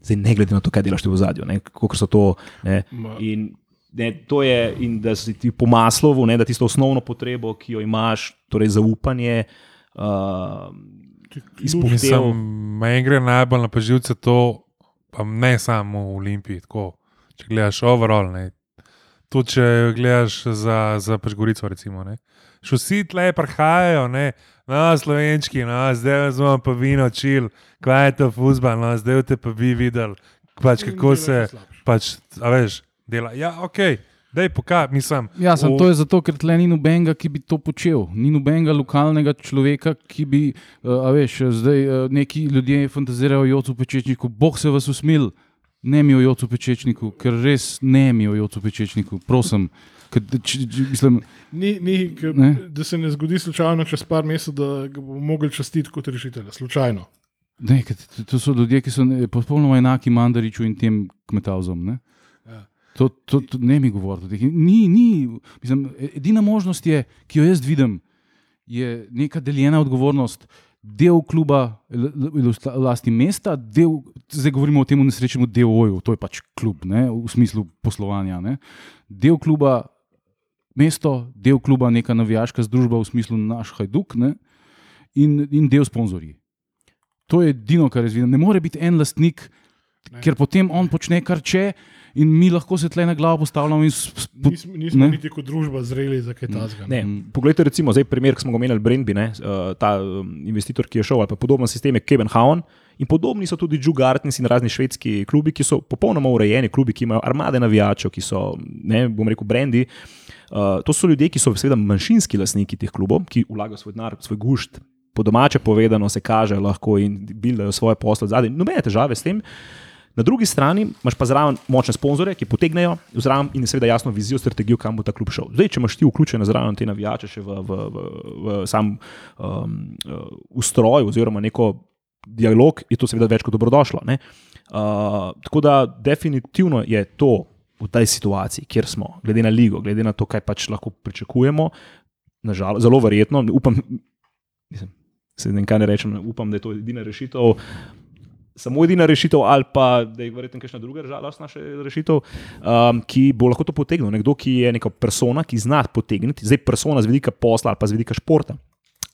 zdaj ne glede na to, kaj delaš v zadju, kako so to. Ne, in, ne, to je, in da si ti po maslovu, ne, da tisto osnovno potrebo, ki jo imaš, torej zaupanje. Uh, izpuhtev.
Mislim, meni gre najbolj na poživce to, pa ne samo v Olimpiji. Tako, če gledaš overall, ne. tudi če gledaš za, za Pešgorico, recimo. Ne. Še vsi tle prihajajo, ne. no, slovenčki, no, zdaj smo pa vino čil, kaj je to fuzbal, no, zdaj te pa bi videli, pač, kako se, pač, a veš, dela. Ja, ok, dej pokaj, mislim.
Ja, sem,
v-
to je zato, ker tle ni nobenega, ki bi to počel. Ni nobenega lokalnega človeka, ki bi, uh, a veš, zdaj uh, neki ljudje fantazirajo o Jocu Pečečniku, Bog se vas usmil, ne mi o Jocu Pečečniku, ker res ne mi o Jocu Pečečniku, prosim. Ker, č, č, mislim,
Ni, ni, k,
Ne.
da se ne zgodi slučajno čez par mesecev, da ga bomo mogli častiti kot rešitelja. Slučajno.
ne, to- so ljudje, ki so popolnoma enaki Mandariču in tem kmetavzom. Ne? To, to, to ne mi teh. Ni, ni, mislim, edina možnost, je, ki jo jaz vidim, je neka deljena odgovornost. Del kluba, l- l- v lasti mesta, del, zdaj govorimo o tem nesrečnemu DOJ-u, to je pač klub, ne, v smislu poslovanja. Ne. Del kluba, mesto, del kluba, neka navijaška združba v smislu naš Hajduk ne, in, in del sponzorji. To je edino, kar jaz vidim. Ne more biti en lastnik,
Ne.
ker potem on počne kar če, in mi lahko se tle na glavo postavljamo.
Nismo, nismo
ne.
niti kot družba zreli za kaj tasga.
Ne, poglejte, recimo, zdaj primer, ki smo ga omenjali, Brendby, ne, uh, ta um, investitor, ki je šel, ali pa podoben sistem je Kevenhaun. In podobni so tudi Joe Gartners in razni švedski klubi, ki so popolnoma urejeni, klubi, ki imajo armade navijačev, ki so, ne bom rekel, brendi. Uh, to so ljudje, ki so seveda manjšinski lastniki teh klubov, ki vlagajo svoj denar, svoj gušt, po domače povedano, se kaže lahko in buildajo svoje posle zadaj. Nobene težave s tem. Na drugi strani imaš pa zraven močne sponzorje, ki potegnejo zraven in seveda jasno vizijo, strategijo, kam bo ta klub šel. Zdaj, če imaš ti vključene zraven te navijače še v, v, v, v sam um, uh, ustroj oziroma neko dialog, je to seveda več kot dobrodošlo. ne. Uh, tako da definitivno je to v tej situaciji, kjer smo, glede na ligo, glede na to, kaj pač lahko pričakujemo, nažal, zelo verjetno, upam, mislim, se ne kaj ne rečem, upam, da je to edina rešitev. Samo edina rešitev, ali pa da je verjetno kakšna druga žalostna rešitev, um, ki bo lahko to potegnil. Nekdo, ki je neka persona, ki zna potegniti, zdaj persona z vidika posla ali pa z vidika športa,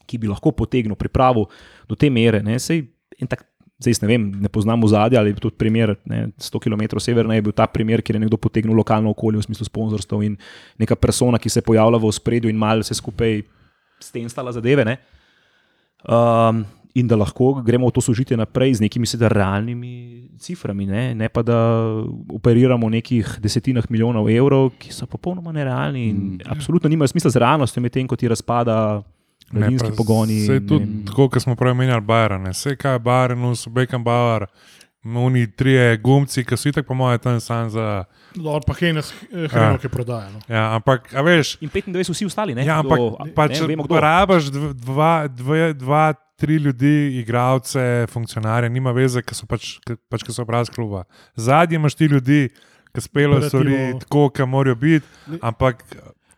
ki bi lahko potegnil pripravo do te mere. Ne, sej, tak, zdaj ne vem, ne poznam zadnje ali tudi primer, ne, 100 km severno je bil ta primer, kjer je nekdo potegnil lokalno okolje v smislu sponzorstva in neka persona, ki se je pojavila v ospredju in malo se skupaj s tem stala zadeve. Ne. Um, in da lahko gremo v to sožitje naprej z nekimi seveda realnimi ciframi, ne, ne pa da operiramo v nekih desetinah milijonov evrov, ki so popolnoma nerealni in mm, absolutno nimajo smisla z realnostjo, medtem ko ti razpada mladinski pogoni.
Vse je
in-
tudi tako, kot smo prej omenjali, Bajrane. Vse kaj je Bajran, Beckham Bauer, oni trije gumci, ki so itak po mojem tam sam za.
Lor pa Henes, hrano, ki prodaja. No.
Ja, ampak, a veš,
In 25 vsi ostali, ne?
ja, ampak
Kdo-
pač,
ne, vemo, kdo.
rabaš dv- dva, dve, dva, tri ljudi, igravce, funkcionarje, nima veze, ki so pač, ki, pač, ki so obraz kluba. Zadnji imaš ti ljudi, ki speljejo stvari tako, kot morajo biti, ampak,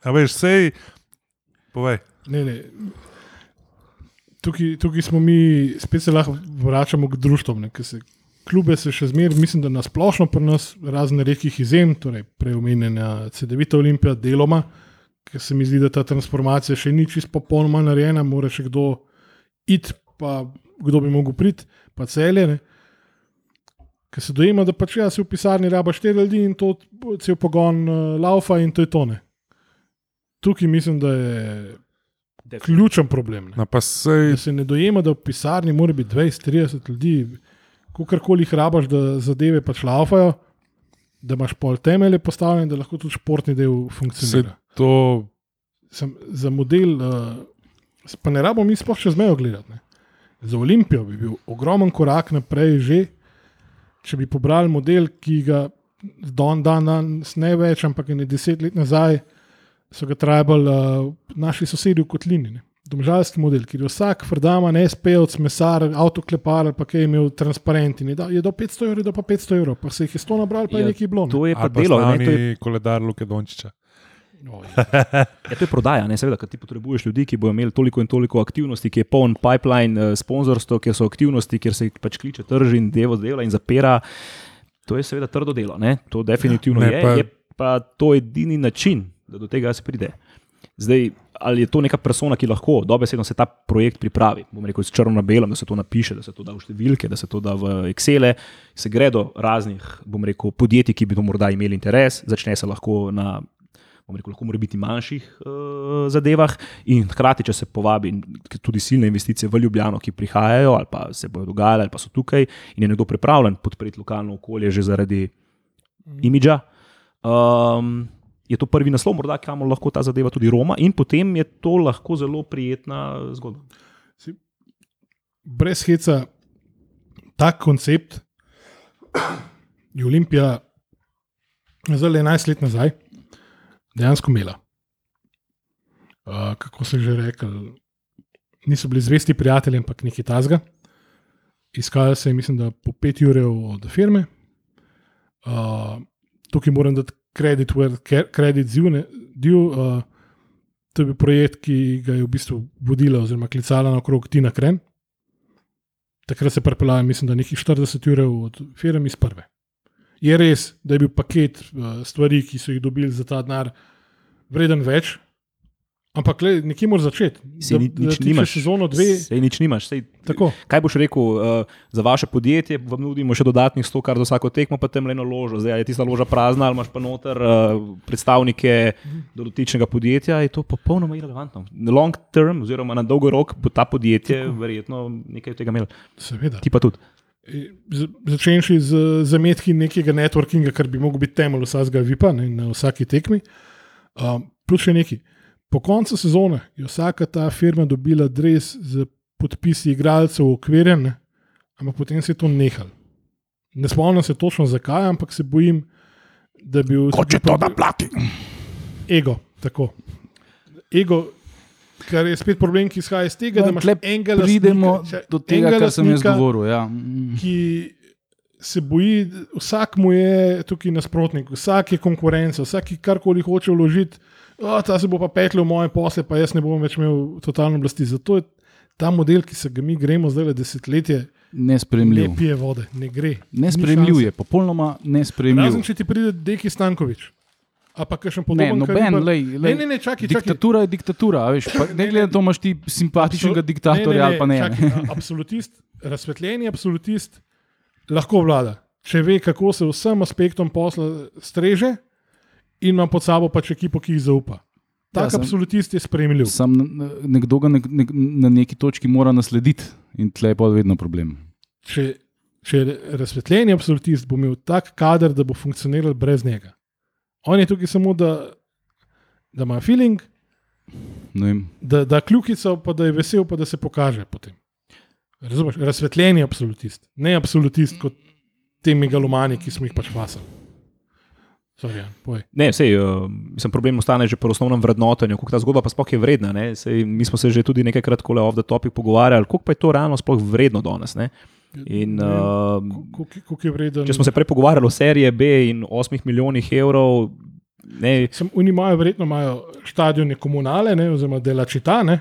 a veš, sej, povej.
Ne, ne. Tukaj, tukaj smo mi, spet se lahko vračamo k društvom. Ne, ker se, klube se še zmeraj, mislim, da nasplošno pri nas, razne redkih izjem, torej preomenjena CD-vita Olimpija, deloma, ker se mi zdi, da ta transformacija še ni čisto popolnoma narejena, mora še kdo iti, pa kdo bi mogel priti, pa celje. Ne. Ker se dojema, da pač ja, si v pisarni raba štiri ljudi in to cel pogon uh, laufa in to je tone. Tukaj mislim, da je ključen problem. Ne.
No, pa sej,
Da se ne dojema, da v pisarni mora biti 20-30 ljudi, kakorkoli jih rabaš, da zadeve pač laufajo, da imaš pol temelje postavljene, da lahko tudi športni del funkcionira.
to.
Sem, za model, uh, pa ne rabimo mi sploh čez mejo gledati. Ne. Za Olimpijo bi bil ogromen korak naprej, že če bi pobrali model, ki ga dan dan danes ne več, ampak je ne deset let nazaj, so ga trajbali uh, naši sosedi v Kotlini. Ne. Domžalski model, kjer je vsak frdaman, SPOC, mesar, avtoklepar ali pa kaj je imel transparent in je, da, je do 500 evrov, do pa 500 evrov, pa se jih je 100 nabral, pa
Ja,
je nekaj bilo.
To je pa
Ali pa
delo, ne, to je
koledar Luke Dončiča.
Oj,
Ja, to je prodaja, ne? seveda, ker ti potrebuješ ljudi, ki bodo imeli toliko in toliko aktivnosti, ki je poln pipeline, eh, sponzorstvo, kjer so aktivnosti, kjer se pač kliče trži in devo dela in zapira. To je seveda trdo delo, ne? to definitivno
Ne,
je,
pa-
je pa to edini način, da do tega se pride. Zdaj, ali je to neka persona, ki lahko dobesedno se ta projekt pripravi, bom rekel, s črno na belem, da se to napiše, da se to da v številke, da se to da v Excel, se gre do raznih, bom rekel, podjetij, ki bi to morda imeli interes, začne se lahko na rekel, lahko mora biti manjših uh, zadevah, in hkrati, če se povabi tudi silne investicije v Ljubljano, ki prihajajo ali pa se bodo dogajale, ali pa so tukaj, in je nekdo pripravljen podpreti lokalno okolje že zaradi imidža. Um, je to prvi naslov, morda kamor lahko ta zadeva tudi Roma, in potem je to lahko zelo prijetna zgodba.
brez heca, tak koncept je Olimpija zdaj 11 let nazaj dejansko imela. Uh, kako se že rekel, niso bili zvesti prijatelji, ampak nekaj tasga. Iskali se je, mislim, da po 5 ur od firme. Uh, tukaj moram dati kredit, where kredit zivne. Uh, to je bil projekt, ki ga je v bistvu vodila oziroma klicala na okrog Tina Kren. Takrat se je pripeljala, mislim, da nekih 40 ur od firme iz prve. Je res, da je bil paket uh, stvari, ki so jih dobili za ta denar, vreden več, ampak le, nekje moraš začeti.
Sej ni- nič
še
nimaš.
sezono dve.
Sej nič nimaš. Sej,
Tako.
kaj boš rekel uh, za vaše podjetje? Vam nudimo še dodatnih 100 kar za vsako tekmo, pa tem le eno ložo. Zdaj je tista loža prazna, ali imaš pa noter uh, predstavnike do dotičnega podjetja. Je to popolnoma irrelevantno. Long term, oziroma na dolgo rok, bo ta podjetje Tako. verjetno nekaj tega imelo.
Seveda.
Ti pa tudi.
Z- Začenši z zametki nekega networkinga, kar bi mogel biti temelj vsakega VIP-a ne, na vsaki tekmi. Um, plus še nekaj. Po koncu sezone je vsaka ta firma dobila dres z podpisi igralcev ukvirjen, ne, ampak potem se je to nehalo. Ne spomnim se točno zakaj, ampak se bojim, da bi bil
plati.
ego. Tako. Ego, kar je spet problem, ki izhaja iz tega,
No,
da imaš
tle
enega lastnika, če-
do tega, kar sem jaz govoril. Ja. Mm.
ki se boji, vsak mu je tukaj nasprotnik, vsak je konkurenca, vsak ki karkoli hoče vložiti, "O, ta se bo pa pekel v moje posle, pa jaz ne bom več imel totalne oblasti. Zato je ta model, ki se ga mi gremo zdaj le desetletje,
Nespremljiv.
ne pije vode, ne gre.
Nespremljiv je, popolnoma nespremljiv.
Razen če ti pride Deki Stankovič. A pa še
Ne,
podoben
noben,
kaliber.
lej, lej,
Ne, ne, ne, čakaj, čakaj.
Diktatura je diktatura, veš. Pa, ne glede na to, imaš ti simpatičnega
Absol-
diktatorja ali pa ne.
čakaj, a- absolutist, razsvetljeni absolutist lahko vlada, če ve, kako se vsem aspektom posla streže in ima pod sabo pač ekipo, ki jih zaupa. Tak
Ja, sem-
ja, absolutist je spremljiv.
Sam nekdo ga nek, nek, na neki točki mora naslediti in tle je pa vedno problem.
Če, če je razsvetljeni absolutist bo imel tak kader, da bo funkcioniral brez njega. On je tukaj samo, da, da ima feeling, da, da kljukico, pa da je vesel, pa da se pokaže potem. Razumeš? Razsvetljeni absolutist, ne absolutist kot te megalomani, ki smo jih pač fasali. Sorry, povej.
Ne, sej, uh, mislim, problem ostane že pri osnovnem vrednotenju, koliko ta zgodba pa sploh je vredna. ne. Sej, mi smo se že tudi nekajkrat kole off the topic pogovarjali, koliko pa je to realno sploh vredno danes. Ne? In,
Ne
uh,
Koliko je vreden?
če smo se prej pogovarjali o seriji B in 8 milijonih evrov, ne,
Sem, oni imajo, verjetno imajo stadione komunale, ne, oziroma delačita, ne.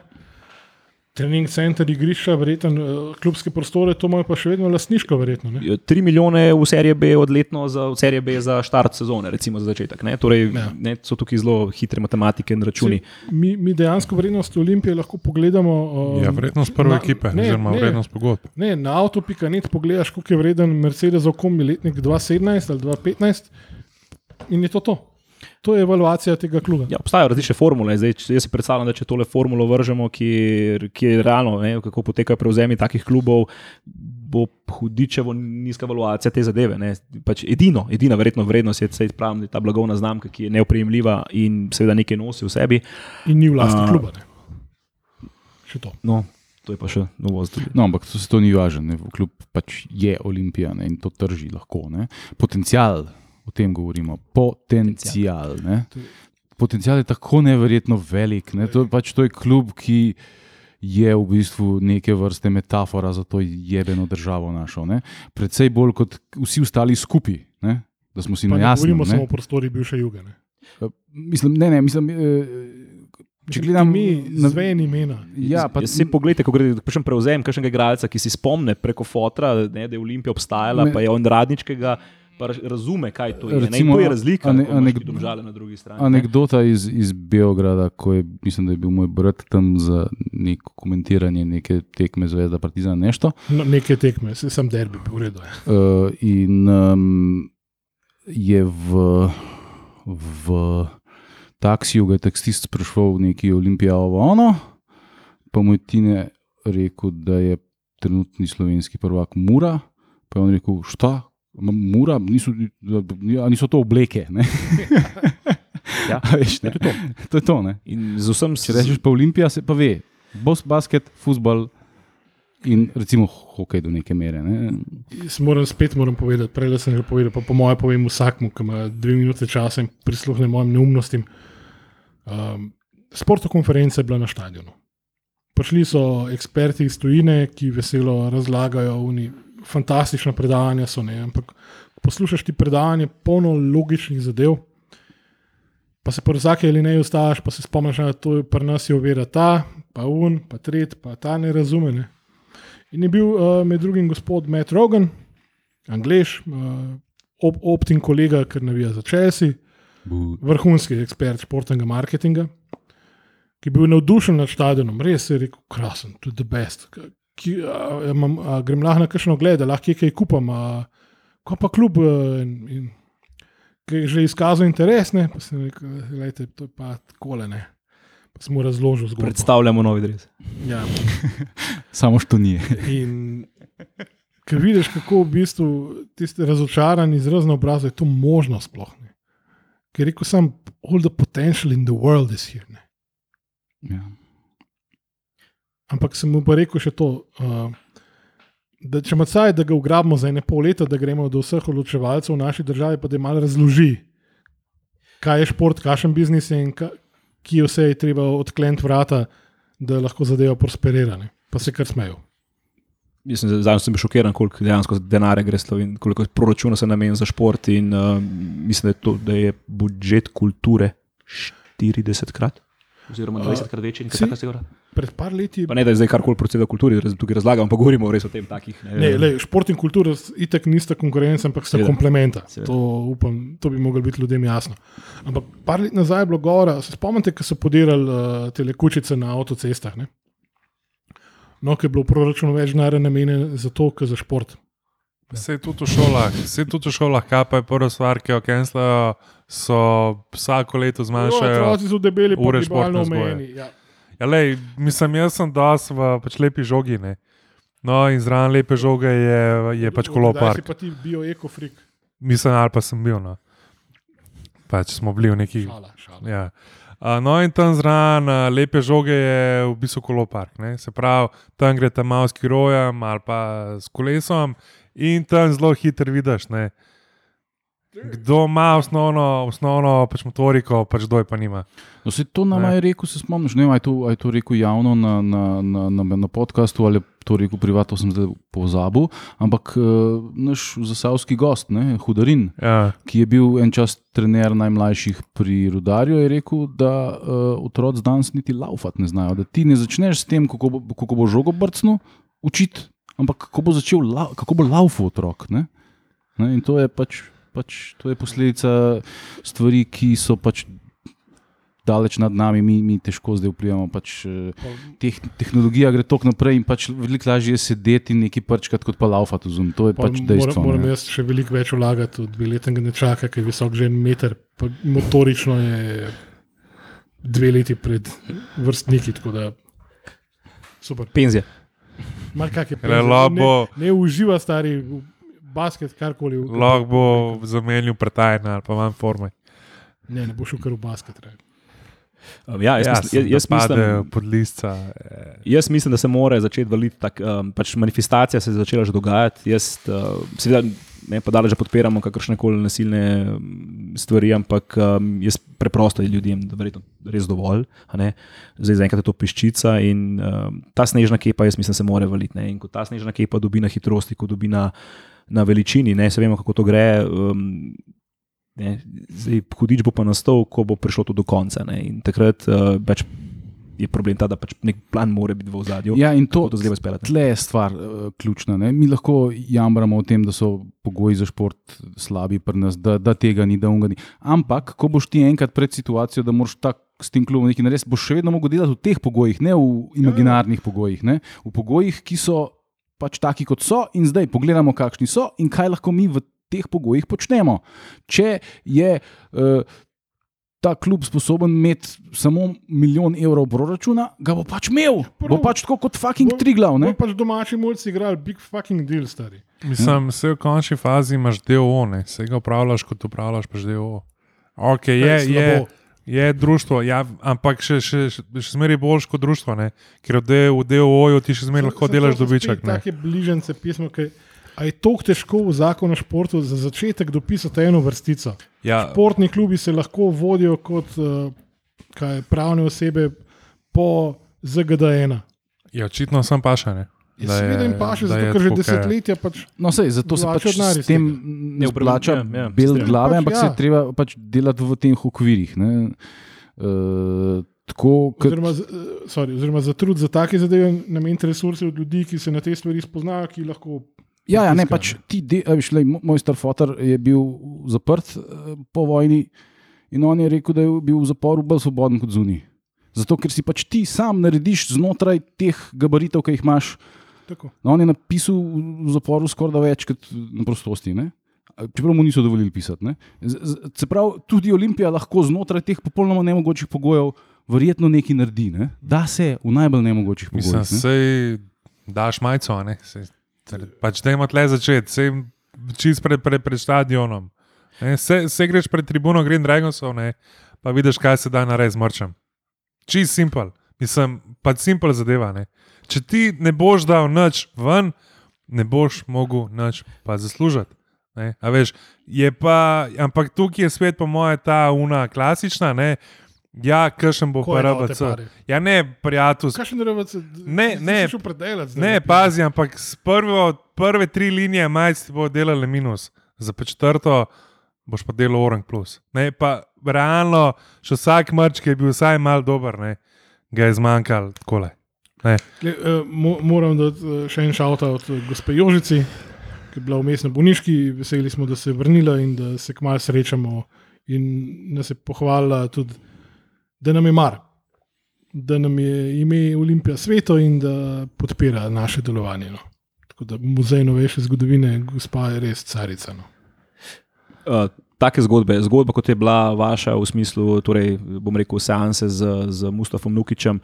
Trening center, igrišča, verjetno eh, klubske prostore, to imajo pa še vedno lastniško, verjetno. Ne.
3 milijone v seriji B odletno za, v seriji B za štart sezone, recimo za začetek. Ne? Torej,
Ja.
ne, so tukaj zelo hitre matematike in računi.
Saj Mi, mi dejansko vrednost Olimpije lahko pogledamo. Um,
Ja, vrednost prve
na-
ekipe,
ne,
oziroma
ne.
vrednost pogodb.
Ne, na avto.net pogledaš, koliko je vreden Mercedes kombi letnik 2017 ali 2015 in je to to. To je evaluacija tega kluba.
Ja, obstajajo različne formule. Zdaj, če- jaz si predstavljam, da če tole formulo vržemo, ki, ki je realno, ne, kako potekajo prevzemi takih klubov, bo hudičevo nizka evaluacija te zadeve. Ne. Pač edino, edina verjetno vrednost je pravim, ta blagovna znamka, ki je neoprejemljiva in seveda nekaj nosi v sebi.
In ni vlastni
A.
kluba. Ne. Še to.
No, to je pa še novost. tudi.
No, ampak to se to ni važno. ne. Klub pač je Olimpija ne, in to trži lahko. Ne. Potencial, o tem govorimo. Potencial. Ne. Potencial je tako neverjetno velik. Ne. To, pač, to je klub, ki je v bistvu neke vrste metafora za to jebeno državo našo. Ne. Predvsej bolj kot vsi ostali skupaj. Ne. Da smo si
Pa
na
ne
jasnem.
govorimo
ne.
samo o prostori bivše juge. Ne.
Mislim, ne, ne, mislim. eh, Če gledam
mi,
na-
zven imena.
Ja, pa
Pa si pogledaj, kako gre, kakšen prevzem, kakšnega igralca, ki si spomne preko fotra, ne, da je Olimpija obstajala,
Ne.
pa je on radničkega, pa ra- razume, kaj to je. ne. In
Recimo,
to je razlika,
ane-
ane,
anek-
domžale na drugi strani. ne.
Anekdota iz, iz Beograda, ko je, mislim, da je bil moj brat tam za neko komentiranje neke tekme Zvezda Partizan nešto.
No, neke tekme, se- sem derbi, v redu. je.
Uh, in um, je v, v taksiju ga je taksist sprašval neki olimpijavo ono, pa mu je Tine rekel, da je trenutni slovenski prvak Mura, pa je on rekel, šta? Mura, niso, a niso to obleke. ne?"
Ja.
Veš, ne?
To je to.
to je to. Ne?
In z vsem
Če rečeš pa Olimpija, se pa ve, bos, basket, futbol in recimo hokej do neke mere. Ne?
Jaz moram spet moram povedati, prej sem že povedal, pa po mojem povem vsakmu, ki ima dve minute časa in prisluhne mojim neumnostim. Um, Sportna konferenca je bila na stadionu. Prišli so eksperti iz tujine, ki veselo razlagajo, oni fantastična predavanja so, ne, ampak poslušaš ti predavanje, polno logičnih zadev. Pa se po vsake ali ne ustaviš, pa se spomniš, da to je pri nas je ovira ta, pa un, pa tret, pa ta ne razume. Ne. In je bil uh, med drugim gospod Matt Rogan, angliš, uh, op, optin kolega, ker navija za Chelsea, vrhunski ekspert športnega marketinga, ki je bil navdušen nad stadionom, res je rekel, krasen, to je the best. Ki, a, imam, a, grem lahko na kakšno gled, lahko kaj kupam, a, ko pa in, in, ki je že izkazal interes, ne, pa sem rekel, lejte, to je pa takole, ne. Pa sem mu razložil zgodbo.
predstavljamo novi dres.
Ja.
Samo što ni.
In ko vidiš, kako v bistvu tisti razočaran izraz na obrazu je to možno sploh. Ne. Ker rekel sam, all the potential in the world is here. Ne.
Ja.
Ampak sem mu pa rekel še to, uh, da če ima caj, da ga ugrabimo za ene pol leta, da gremo do vseh odločevalcev v naši državi, pa da jim malo razloži, kaj je šport, kakšen biznis je in ka, ki vse je treba odkleniti vrata, da lahko zadeva prosperira. Ne. Pa se kar smejo.
Jaz sem zadnjič sem bil šokiran, koliko dejansko denarja gre Sloveniji, koliko proračuna se namenja za šport. In, uh, mislim, da je, to, da je budžet kulture 40 krat. Oziroma 20 krat večji,
si-
nekaj takega.
Pred par leti
Pa ne, da je zdaj karkoli proceda v kulturi, raz- tukaj razlagam, pa govorimo res o tem takih.
Ne, lej, šport in kultura itak nista konkurenca, ampak sta komplementa.
Seveda.
To, upam, to bi moglo biti ljudem jasno. Ampak par let nazaj je bilo govora, se spomnite, ko so podirali uh, te kučice na avtocestah. Ne? No, ki je bilo v proračunu več denarja namenjeno za to, kot za šport.
Vse tudi v šolah, vse tudi v šolah, kaj pa je prva stvar, ki jo kenslajo, so vsako leto
Jo,
zmanjšajo.
Otroci so debeli, pa
športne vzgoje.
omejeni. Ja.
Ja, lej, mislim, jaz sem dos v pač lepi žogi. Ne? No, in zraven lepe žoge je, je pač
Kdaj
kolopark.
Si pa ti bio ekofrik.
Mislim, ali pa sem bil. No. Pač smo bili v neki.
Šala, šala.
Ja. A, No, in tam zraven a, lepe žoge je v bistvu kolopark. Ne? Se pravi, tam gre ta malo s kirojem ali pa s kolesom, in tam zelo hitro vidiš, ne? Kdo ima osnovno, osnovno pač motoriko, pač kdo je pa nima.
No, se to nam je rekel, se spomniš, ne vem, ali je je to rekel javno na, na, na, na, na podkastu ali je to rekel privatno, sem zdaj pozabil, ampak uh, naš zasavski gost, ne, Hudarin,
Ja.
ki je bil en čas trener najmlajših pri Rudarju, je rekel, da uh, otroci danes niti laufati ne znajo. Da ti ne začneš s tem, kako bo, kako bo žogo brcnil, učiti, ampak kako bo začel, kako bo laufal otrok. Ne? Ne, in to je pač, pač to je posledica stvari, ki so pač. Daleč nad nami, mi, mi težko zdaj vplivamo. Pač, eh, teh, tehnologija gre tako naprej in pač veliko lažje je sedeti in nekaj prčkati, kot pa laufati. Zun. To je
Pa
pač
moram,
dejstvo.
moram
ne.
jaz še veliko več vlagati v dveletnega nečaka, ki je visok že en meter, pa motorično je dve leti pred vrstniki. tako da Super.
Penzija.
Mar kak je
bo,
Ne, ne uživa stari basket, karkoli.
lahko bo zamenjal pretajne ali pa manj forme.
Ne, ne bo šel kar v basket. Re.
Um, ja, jaz,
Ja,
mislim, jaz, jaz, mislim,
pod listca. eh,
jaz mislim, da se mora začeti valiti. Tak, um, pač manifestacija se je začela že dogajati. Jaz, uh, seveda, ne pa daleč, da podpiramo kakršne koli nasilne um, stvari, ampak um, jaz preprosto ljudem, da verjetno res dovolj. a ne. Zdaj, zaenkrat je to peščica in um, ta snežna kepa, jaz mislim, se mora valiti. Ne. In ko ta snežna kepa dobi na hitrosti, ko dobi na, na veličini, ne se vemo, kako to gre. Um, Ne, zdaj, hudič bo pa nastal, ko bo prišlo to do konca. Ne, in takrat uh, pač je problem ta, da pač nek plan mora biti v ozadju.
Ja, in to,
to zdaj izpeljati.
tle je stvar uh, ključna. Ne? Mi lahko jamramo o tem, da so pogoji za šport slabi pri nas, da, da tega ni, da unga ni. Ampak, ko boš ti enkrat pred situacijo, da moraš tak. S tem klubom nekaj narediti, boš še vedno mogel delati v teh pogojih, ne v imaginarnih pogojih, ne? v pogojih, ki so pač taki, kot so, in zdaj pogledamo, kakšni so in kaj lahko mi v teh pogojih počnemo. Če je uh, ta klub sposoben imeti samo milijon evrov proračuna, ga bo pač imel, bo pač tako kot fucking
Bo-
triglav.
Bo
Ne?
pač domači mulci igrali big fucking deal, stari.
Mislim, vse v končni fazi imaš DO, ne, vse ga upravljaš, kot upravljaš, pač DO. Ok, je, je,
slabo.
Je društvo, ja, ampak še, še, še, še zmeraj boljš kot društvo, ne, ker v, DO-ju ti še zmeraj lahko delaš dobiček. Ne.
Take bližnjice pismo, ki je tako težko v zakonu o športu za začetek dopisati eno vrstico.
Ja,
Športni klubi se lahko vodijo kot uh, kaj, pravne osebe po ZGD-1.
ja, očitno sem paša. Ne.
Ja, Seveda jim paše, zato
je
ker že
ke-
desetletja pač
No, sej, zato se pač s tem ne splača
ja, ja,
bel glave,
Pač
ampak
ja.
se je treba pač delati v teh okvirih. Ne? Uh, tako, kot
Oziroma, eh, sorry, oziroma za trud za take zadeve nameniti resurse od ljudi, ki se na te stvari spoznajo, ki lahko.
Ja, ja ne, pač ti, de, a veš, lej, mo- moj star fotor je bil zaprt eh, po vojni in on je rekel, da je bil v zaporu bolj svoboden kot zunaj. Zato, ker si pač ti sam narediš znotraj teh gabaritov, ki jih imaš.
Tako.
No, on je napisal v zaporu skoraj da več kot na prostosti. Ne? Čeprav mu niso dovolili pisati. Se pravi, tudi Olimpija lahko znotraj teh popolnoma nemogočih pogojev verjetno nekaj naredi. Ne? Da se v najbolj nemogočih
Mislim,
pogojih. ne.
sej daš majico, ne. Sej, pač da ima tle začeti, sej čist pred, pred, pred stadionom. Ne, Se, se greš pred tribuno Green Dragonsov, ne, pa vidiš, kaj se da narediti z mrčem. Čist simpel, mislim, pač simpel zadeva. Ne. Če ti ne boš dal nič ven, ne boš mogel nič pa zaslužiti. Ne, a veš, je pa, ampak tukaj je svet, po mojem, ta una klasična, ne, ja, kršen bo pa RBC. Ja, ne, prijatelj,
Kaj še ne?
Ne, ne.
Predelati. zdaj,
Ne, pazi, ampak s prvo, prve tri linije majic ti bo delale minus, za pa četrto boš pa delal orang plus. Ne, pa realno, še vsak mrč, ki je bil vsaj mal dober, ne, ga je zmanjkal takole. Ne.
Le, uh, mo moram dati uh, še en šalta od uh, gospe Jožici, ki je bila vmes na bolniški. Veseli smo, da se je vrnila in da se kmalo srečamo. In nas je pohvalila tudi, da nam je mar, da nam je ime Olimpija sveto in da podpira naše delovanje. No. Tako da muzej novejše zgodovine, gospa je res carica. No.
Uh, take zgodbe, zgodba kot je bila vaša v smislu, torej, bom rekel, seanse z, z Mustafom Nukičem.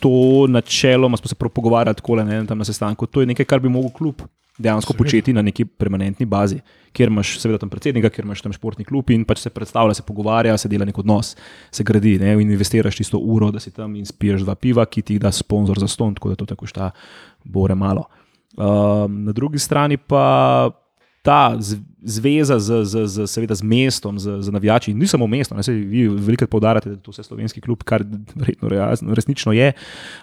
To načeloma smo se prav pogovarjali tako ne, tam na sestanku. To je nekaj, kar bi mogel klub dejansko
Seveda.
početi na neki permanentni bazi, kjer imaš seveda tam predsednika, kjer imaš tam športni klub in pač se predstavlja, se pogovarja, se dela nek odnos, se gradi ne, in investiraš tisto uro, da si tam in spiješ dva piva, ki ti da sponzor za ston, tako da to tako šta bore malo. Um, na drugi strani pa ta z- zveza z, z, z, seveda, z mestom, z, z navijači, ni samo mesto, ne, vi veliko poudarjate, da je to vse slovenski klub, kar verjetno resnično je,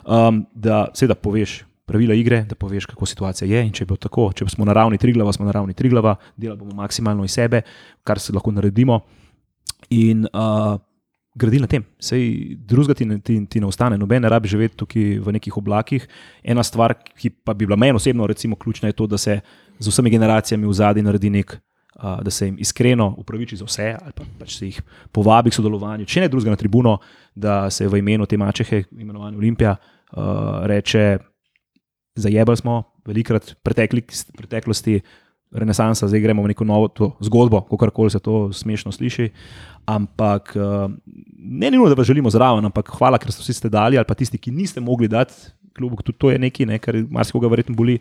um, da seveda poveš. Pravila igre, da poveš, kako situacija je. In če bo tako, če smo na ravni Triglava, smo na ravni Triglava, delali bomo maksimalno iz sebe, kar se lahko naredimo. In uh, gradi na tem. Sej drugega ti, ti, ti ne ostane, noben ne rabi živeti tukaj v nekih oblakih. Ena stvar, ki pa bi bila meni osebno recimo, ključna, je to, da se z vsemi generacijami v zadnji naredi nek. Uh, da se jim iskreno upraviči za vse, ali pa pač se jih povabi k sodelovanju, če ne drugega na tribuno, da se v imenu te mačehe, imenovane Olimpija, uh, reče: Zajebali smo, velikrat pretekli, preteklosti, renesansa, zdaj gremo v neko novo zgodbo, kako koli se to smešno sliši. Ampak uh, ne nujno, da vas želimo zraven, ampak hvala, ker ste vsi ste dali, ali pa tisti, ki niste mogli dati, klubu, tudi to je nekaj, ne, kar marsikoga verjetno boli.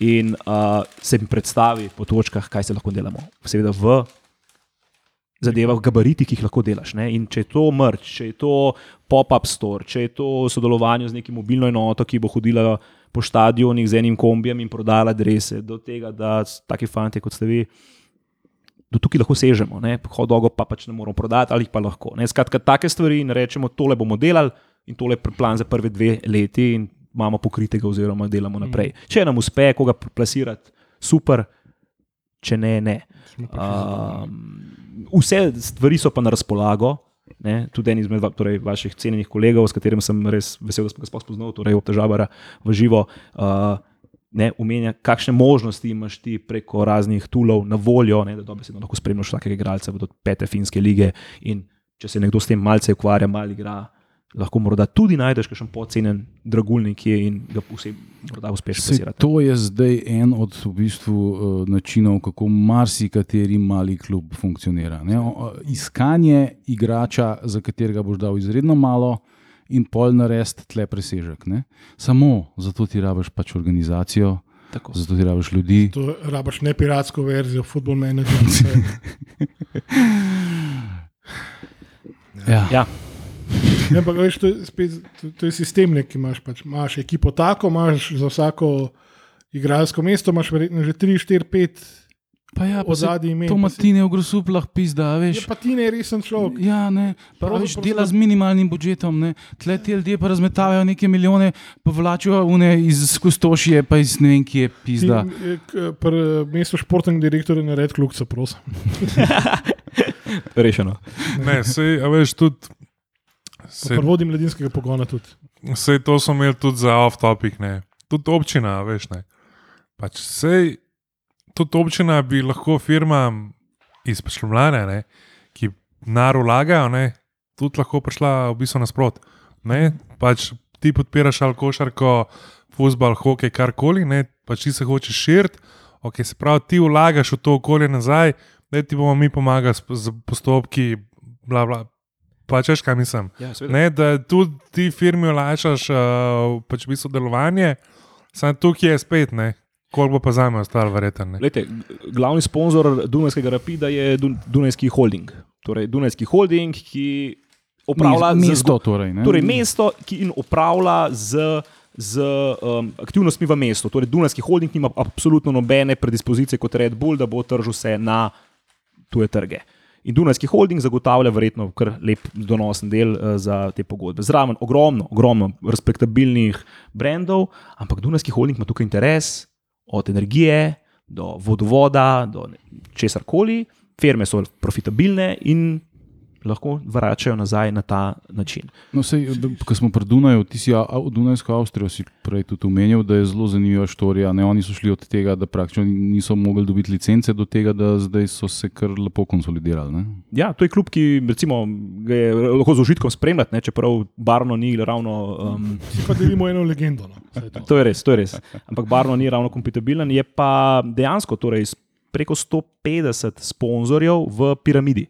In uh, se jim predstavi po točkah, kaj se lahko delamo. Seveda v zadevah, gabaritih, ki jih lahko delaš. Ne? In če je to mrč, če je to pop-up store, če je to sodelovanje z neki mobilno enoto, ki bo hodila po stadionih z enim kombijem in prodala adrese, do tega, da taki fanti kot ste vi. Do tukaj lahko sežemo, hodogo pa pač ne moramo prodati, ali pa lahko. Ne? Skratka, take stvari in rečemo, tole bomo delali in tole je plan za prve dve leti in imamo pokritega, oziroma delamo naprej. Če nam uspe koga plasirati, super, če ne, ne. Um, vse stvari so pa na razpolago. Ne, tudi en izmed torej, vaših cenjenih kolegov, s katerim sem res vesel, da sem ga spoznal, torej Obtežabara v živo, uh, ne, omenja, kakšne možnosti imaš ti preko raznih tulov na voljo, ne, da dobesedno lahko spremljaš vsakega igralca do pete finske lige. In če se nekdo s tem malce ukvarja, malo igra, lahko morda tudi najdeš kakšen pocenjen dragulnik in ga vse morda uspeš plasirati.
to je zdaj en od v bistvu, uh, načinov, kako marsikateri mali klub funkcionira. Ne? Iskanje igrača, za katerega boš dal izredno malo, in pol narediti tle presežek. Ne? Samo zato ti rabiš pač organizacijo,
Tako.
zato ti rabiš ljudi.
To rabaš ne piratsko verzijo, football manager.
Ja.
Ja,
Ne, ampak veš, to, je spet, to, to je sistem, ki imaš. Pač. Imaš ekipo tako, imaš za vsako igralsko mesto, imaš verjetno že 3, 4, 5
Pa ja, pa saj
ozadij imen.
to
pa
Matine v grosuplah pizda,
Je
veš.
pa ti ne resen človek.
Ja, ne, pa veš, dela z minimalnim budžetom, ne. tle ti ljudje pa razmetavajo neke milijone, pa vlačijo une iz Kustošije, pa iz ne vem, ki je pizda.
Pri mestu športnega direktorja nared kljukca, prosim.
rešeno.
Ne, sej, a veš, tudi. Sej,
vodim mladinskega pogona tudi.
sej to smo imeli tudi za off-topic, ne. Tudi občina, veš, ne. Pač sej, tudi občina bi lahko firmam iz Pešljumljane, ne, ki nar vlagajo, ne, tudi lahko prišla v bistvu nasprot. Ne, pač ti podpiraš ali košarko, futbal, hokej, karkoli, ne, pač ti se hočeš širiti, ok, se pravi, ti vlagaš v to okolje nazaj, da ti bomo mi pomagali s, z postopki, bla, bla. Pač veš, kaj mislim.
Ja, seveda.
Ne, da tudi ti firmi olajšaš uh, pač v bistvu delovanje, samo tukaj je spet, ne, koliko bo pa za me ostalo, verjetno.
Lejte, glavni sponzor Dunajskega Rapida je Dun Dunajski holding. Torej, Dunajski holding, ki upravlja z
mesto. Torej, ne.
Torej, mesto, ki in upravlja z, z um, aktivnostmi v mestu. Torej, Dunajski holding nima absolutno nobene predispozicije kot Red Bull, da bo tržil se na tuje trge. In Dunajski holding zagotavlja verjetno kar lep donosen del uh, za te pogodbe. Zraven ogromno, ogromno respektabilnih brendov, ampak Dunajski holding ima tukaj interes od energije do vodovoda, do česar koli. Firme so profitabilne in lahko vračajo nazaj na ta način.
No, sej, ko smo pri Dunaju, ti si a- Dunajsko Avstrijo si prej tudi omenil, da je zelo zanimiva štorija. Ne, oni so šli od tega, da praktično niso mogli dobiti licence, do tega, da zdaj so se kar lepo konsolidirali. Ne?
Ja, to je klub, ki recimo, je lahko z užitkom spremljati, ne, čeprav barno ni ravno. Um,
Pa delimo eno legendo. No. Saj to.
to je res, to je res. Ampak barno ni ravno kompatibilen, je pa dejansko torej, preko 150 sponzorjev v piramidi.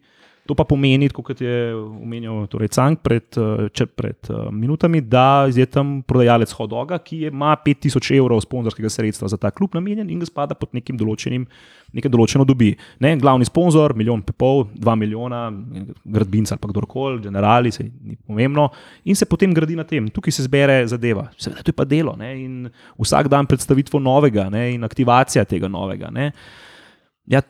To pa pomeni, kot je omenil torej Cank pred, eh, če, pred uh, minutami, da je tam prodajalec hodoga, ki je, ima 5000 evrov sponzorskega sredstva za ta klub namenjen in ga spada pod nekim določenim, nekaj določeno dobi. Ne, glavni sponzor, milijon pa pol, dva milijona, gradbinca ali kdorkoli, generali, se ni pomembno, in se potem gradi na tem. Tukaj se zbere zadeva. Seveda, to je pa delo ne, in vsak dan predstavitvo novega ne, in aktivacija tega novega. Ne. Ja,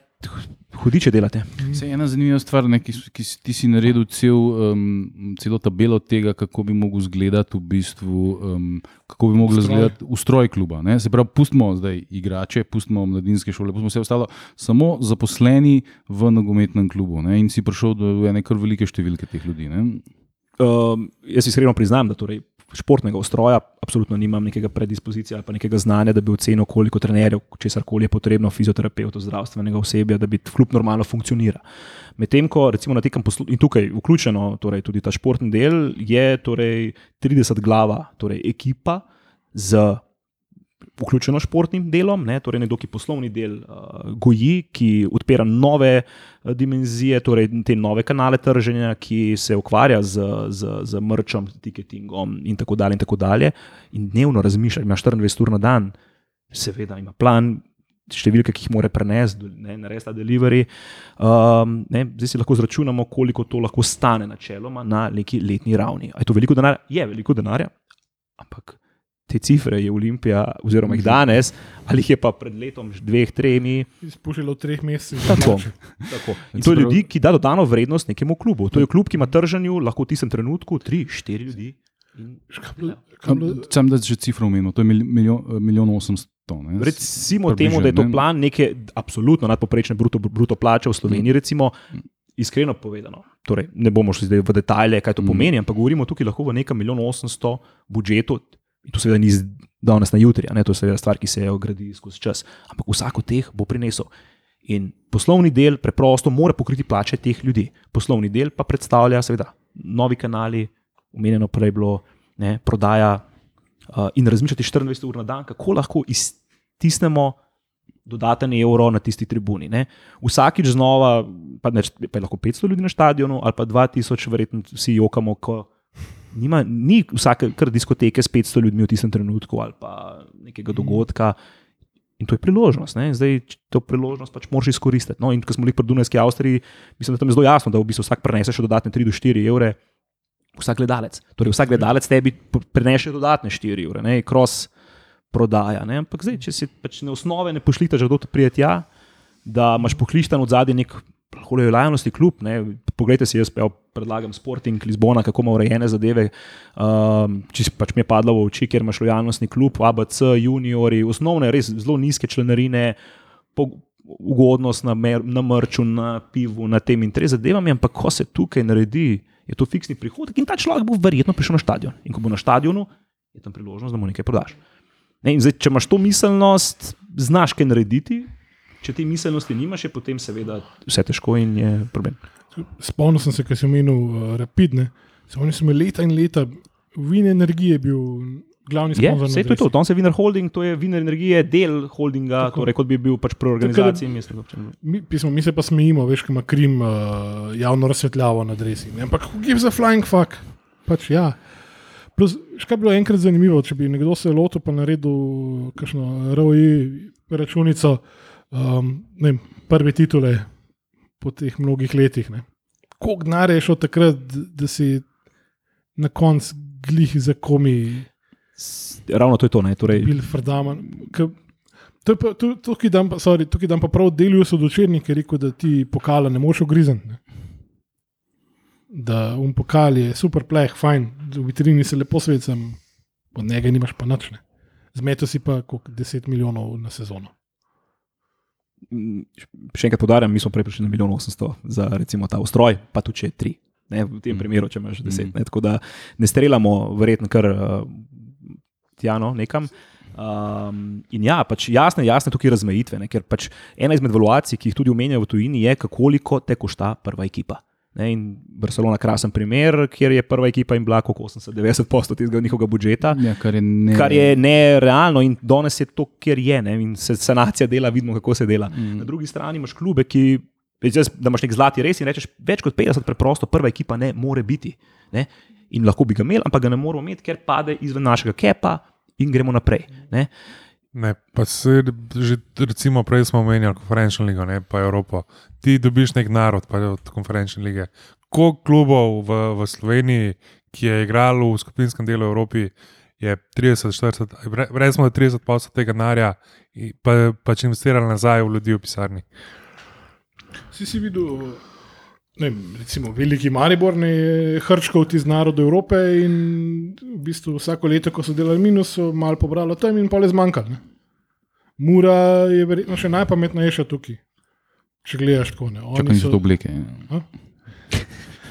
hudiče delate.
Se ena zanimiva stvar, ne, ki, ki si- ti si naredil cel, um, celo tabelo tega, kako bi lahko izgledal v bistvu, um, kako bi lahko
Ustroj.
izgledal ustroj kluba. Ne? Se pravi, pustimo zdaj igrače, pustimo mladinske šole, pustimo vse ostalo, samo zaposleni v nogometnem klubu. Ne? In si prišel do ene kar velike številke teh ljudi. Ne?
Um, jaz iskreno priznam, da torej športnega ustroja absolutno nimam nekega predispozicija ali pa nekega znanja, da bi ocenil, koliko trenerjev, česar koli je potrebno, fizioterapeutov, zdravstvenega osebja, da bi klub normalno funkcionira. Medtem ko recimo na tekem poslu in tukaj vključeno torej tudi ta športni del, je torej 30 glava, torej ekipa z vključeno športnim delom, ne, torej nekdo, ki poslovni del uh, goji, ki odpira nove uh, dimenzije, torej te nove kanale trženja, ki se ukvarja z, z, z mrčem, tiketingom in tako dalje. In, tako dalje. in dnevno razmišlja, ima 24 ur na dan, seveda ima plan. Številke, ki jih mora prenesti, ne, narediti ta delivery. Um, ne, zdaj si lahko zračunamo, koliko to lahko stane, načeloma, na neki letni ravni. Je to veliko denarja? Je veliko denarja, ampak te cifre je Olimpija, oziroma jih danes, ali jih je pa pred letom, dveh, tremi.
Izpušilo v treh mesecih.
Tako. tako. In to je ljudi, ki da dodano vrednost nekemu klubu. To je klub, ki ima trženju lahko v tistem trenutku tri, štiri ljudi. In,
Sam da že cifro omenil, to je mil- milijon, milijon osemsto. ne.
recimo temu, da je to plan neke absolutno nadpoprečne bruto, bruto plače v Sloveniji, recimo, iskreno povedano, torej, ne bomo šli zdaj v detalje, kaj to mm. pomeni, ampak govorimo tukaj lahko v nekem milijonu 800 budžetu. In to seveda ni z danes na jutri, ne? to je seveda stvar, ki se je ogradi skozi čas. Ampak vsak od teh bo prinesel. In poslovni del preprosto mora pokriti plače teh ljudi. Poslovni del pa predstavlja, seveda, novi kanali, omenjeno prej bilo, ne, prodaja uh, in razmišljati 24 ur na dan, kako lahko iztisnemo dodaten evro na tisti tribuni. Ne. Vsakič znova, pa, neč, pa je lahko 500 ljudi na stadionu, ali pa 2000, verjetno vsi jokamo. Nima, ni vsake diskoteke s 500 ljudmi v tistem trenutku ali pa nekega mhm. dogodka. In to je priložnost. Ne? Zdaj to priložnost pač moraš izkoristiti. No, in ko smo bili pri Dunajski Avstriji, mislim, da tam je zelo jasno, da v bistvu vsak prenese še dodatne 3 do 4 evre. Vsak gledalec. Torej, vsak gledalec tebi prenese dodatne 4 evre, ne, cross prodaja. Ne? Ampak zdaj, če si pač ne osnove, ne pošljite, da to prijeti ja, da imaš poklišten od zadaj nek lojalnosti klub. Ne? Poglejte si, jaz predlagam Sporting Lizbona, kako ima urejene zadeve. Um, če pač mi je padlo v oči, ker imaš lojalnostni klub, ABC, juniori, osnovne, res zelo nizke članarine. Ugodnost na, mer, na mrču, na pivu, na tem in trem zadevam, ampak ko se tukaj naredi, je to fiksni prihodek in ta človek bo verjetno prišel na stadion. In ko bo na stadionu, je tam priložnost, da mu nekaj prodaš. Ne, zdaj, če imaš to miselnost, znaš kaj narediti, če te miselnosti nimaš, je potem seveda vse težko in je problem.
Spomnil sem se, kaj si omenil, uh, rapidne. Oni so imeli leta in leta, Vin Energije je bil glavni sponzor.
Vse to je to, Don se Viner Holding, to je Viner Energije, del holdinga, torej kot bi bil pač pri organizaciji. Mislim,
mi, pismo, mi se pa smejimo, veš, kaj ima Krim uh, javno razsvetljavo na dresi. Ampak, give the flying fuck. Pač ja. Plus, kaj bi bilo enkrat zanimivo, če bi nekdo se lotil pa naredil kakšno ROI računico, um, ne, prve titule po teh mnogih letih. Koliko denarja je šlo takrat, da si na koncu glih za komi?
Ravno to je to, ne. Torej...
Bil Frdaman. Tukaj dam, dam pa prav delijo so dočerni, ker rekel, da ti pokala ne moš ogrizniti da um pokal je super pleh, fajn, v vitrini se lepo svecam, od njega nimaš pa načne. Zmeto si pa kot 10 milijonov na sezono.
Še enkrat podarjam, mi smo prej prišli na milijon 800 za recimo ta ustroj, pa tudi če je 3. Ne, v tem mm. primeru, če imaš 10. Mm. Ne, tako da ne streljamo, verjetno, kar uh, tjano nekam. Um, in ja, pač jasne, jasne tukaj razmejitve, ne, ker pač ena izmed evaluacij, ki jih tudi omenjajo v tujini, je, koliko te košta prva ekipa. Ne, in Barcelona, krasen primer, kjer je prva ekipa in bila kot 80-90 posto tega njihovega budžeta.
Ja, kar je
nerealno ne in danes je to, kjer je. Ne, in se sanacija dela, vidimo, kako se dela. Mm. Na drugi strani imaš klube, ki. Da imaš nek zlati res in rečeš, več kot 50, preprosto, prva ekipa ne more biti. Ne? In lahko bi ga imeli, ampak ga ne moramo imeti, ker pade izven našega kepa in gremo naprej. Ne?
Ne, pa se že, recimo, prej smo omenjali konferenčno ligo, ne pa Evropo. Ti dobiš nek narod, pa od konferenčne lige. Koliko klubov v, v Sloveniji, ki je igralo v skupinskem delu Evropi, je 30-40, recimo 30 posod tega narja, pa pač investirali nazaj v ljudi v pisarni.
Si si videl, ne, recimo, veliki Maribor, ne hrčkov iz naroda Evrope in v bistvu vsako leto, ko so delali minus, so malo pobrali tam in pa le zmanjkali. Mura je verjetno še najpametnejša tukaj. Če gledaš tako, ne.
Oni so to oblike. Ja.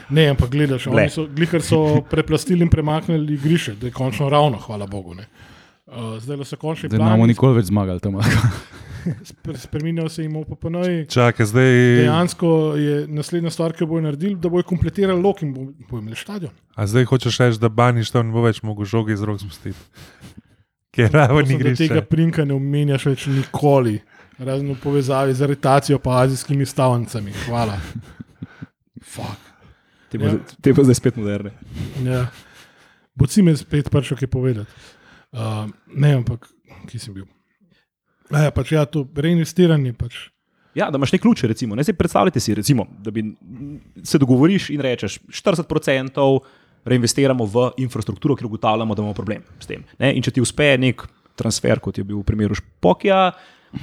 Ne, ampak gledaš, oni so, glihar so preplastili in premaknili igrišče, da je končno ravno, hvala Bogu. Uh, zdaj so končni.
Zdaj ne bomo nikoli več zmagali tam.
Spreminjajo se jim v PPN.
Čakaj, zdaj.
Dejansko je naslednja stvar, ki bojo naredili, da bojo kompletirali lok in bojo imeli stadion.
A zdaj hočeš reči, da baniš tam ne bo več mogel žogi iz rok spustiti. Ker ravno ni gre.
Tega prinka ne omenjaš več nikoli razen v povezavi z aretacijo pa azijskimi stavnicami. Hvala.
Te bo, ja. bo zdaj spet moderne.
Ja. Bo si me spet prišel kaj povedati. Uh, ne, ampak ki sem bil. Ja, pač ja, to reinvestiranje. Pač.
Ja, da imaš te ključe, recimo. Ne, predstavljaj si, recimo, da bi se dogovoriš in rečeš 40% reinvestiramo v infrastrukturo, ker ugotavljamo, da imamo problem s tem. Ne, in če ti uspe nek transfer, kot je bil v primeru Špokija,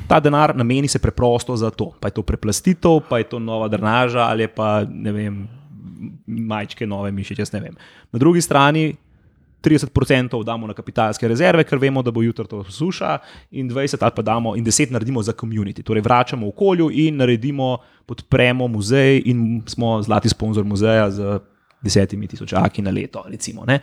ta denar nameni se preprosto za to. Pa je to preplastitev, pa je to nova drenaža ali pa ne vem, majčke nove mišice, jaz ne vem. Na drugi strani 30% damo na kapitalske rezerve, ker vemo, da bo jutro to suša, in 20 ali pa damo in 10 naredimo za community. Torej, vračamo okolju in naredimo, podpremo muzej, in smo zlati sponzor muzeja z desetimi tisočaki na leto. Recimo, ne.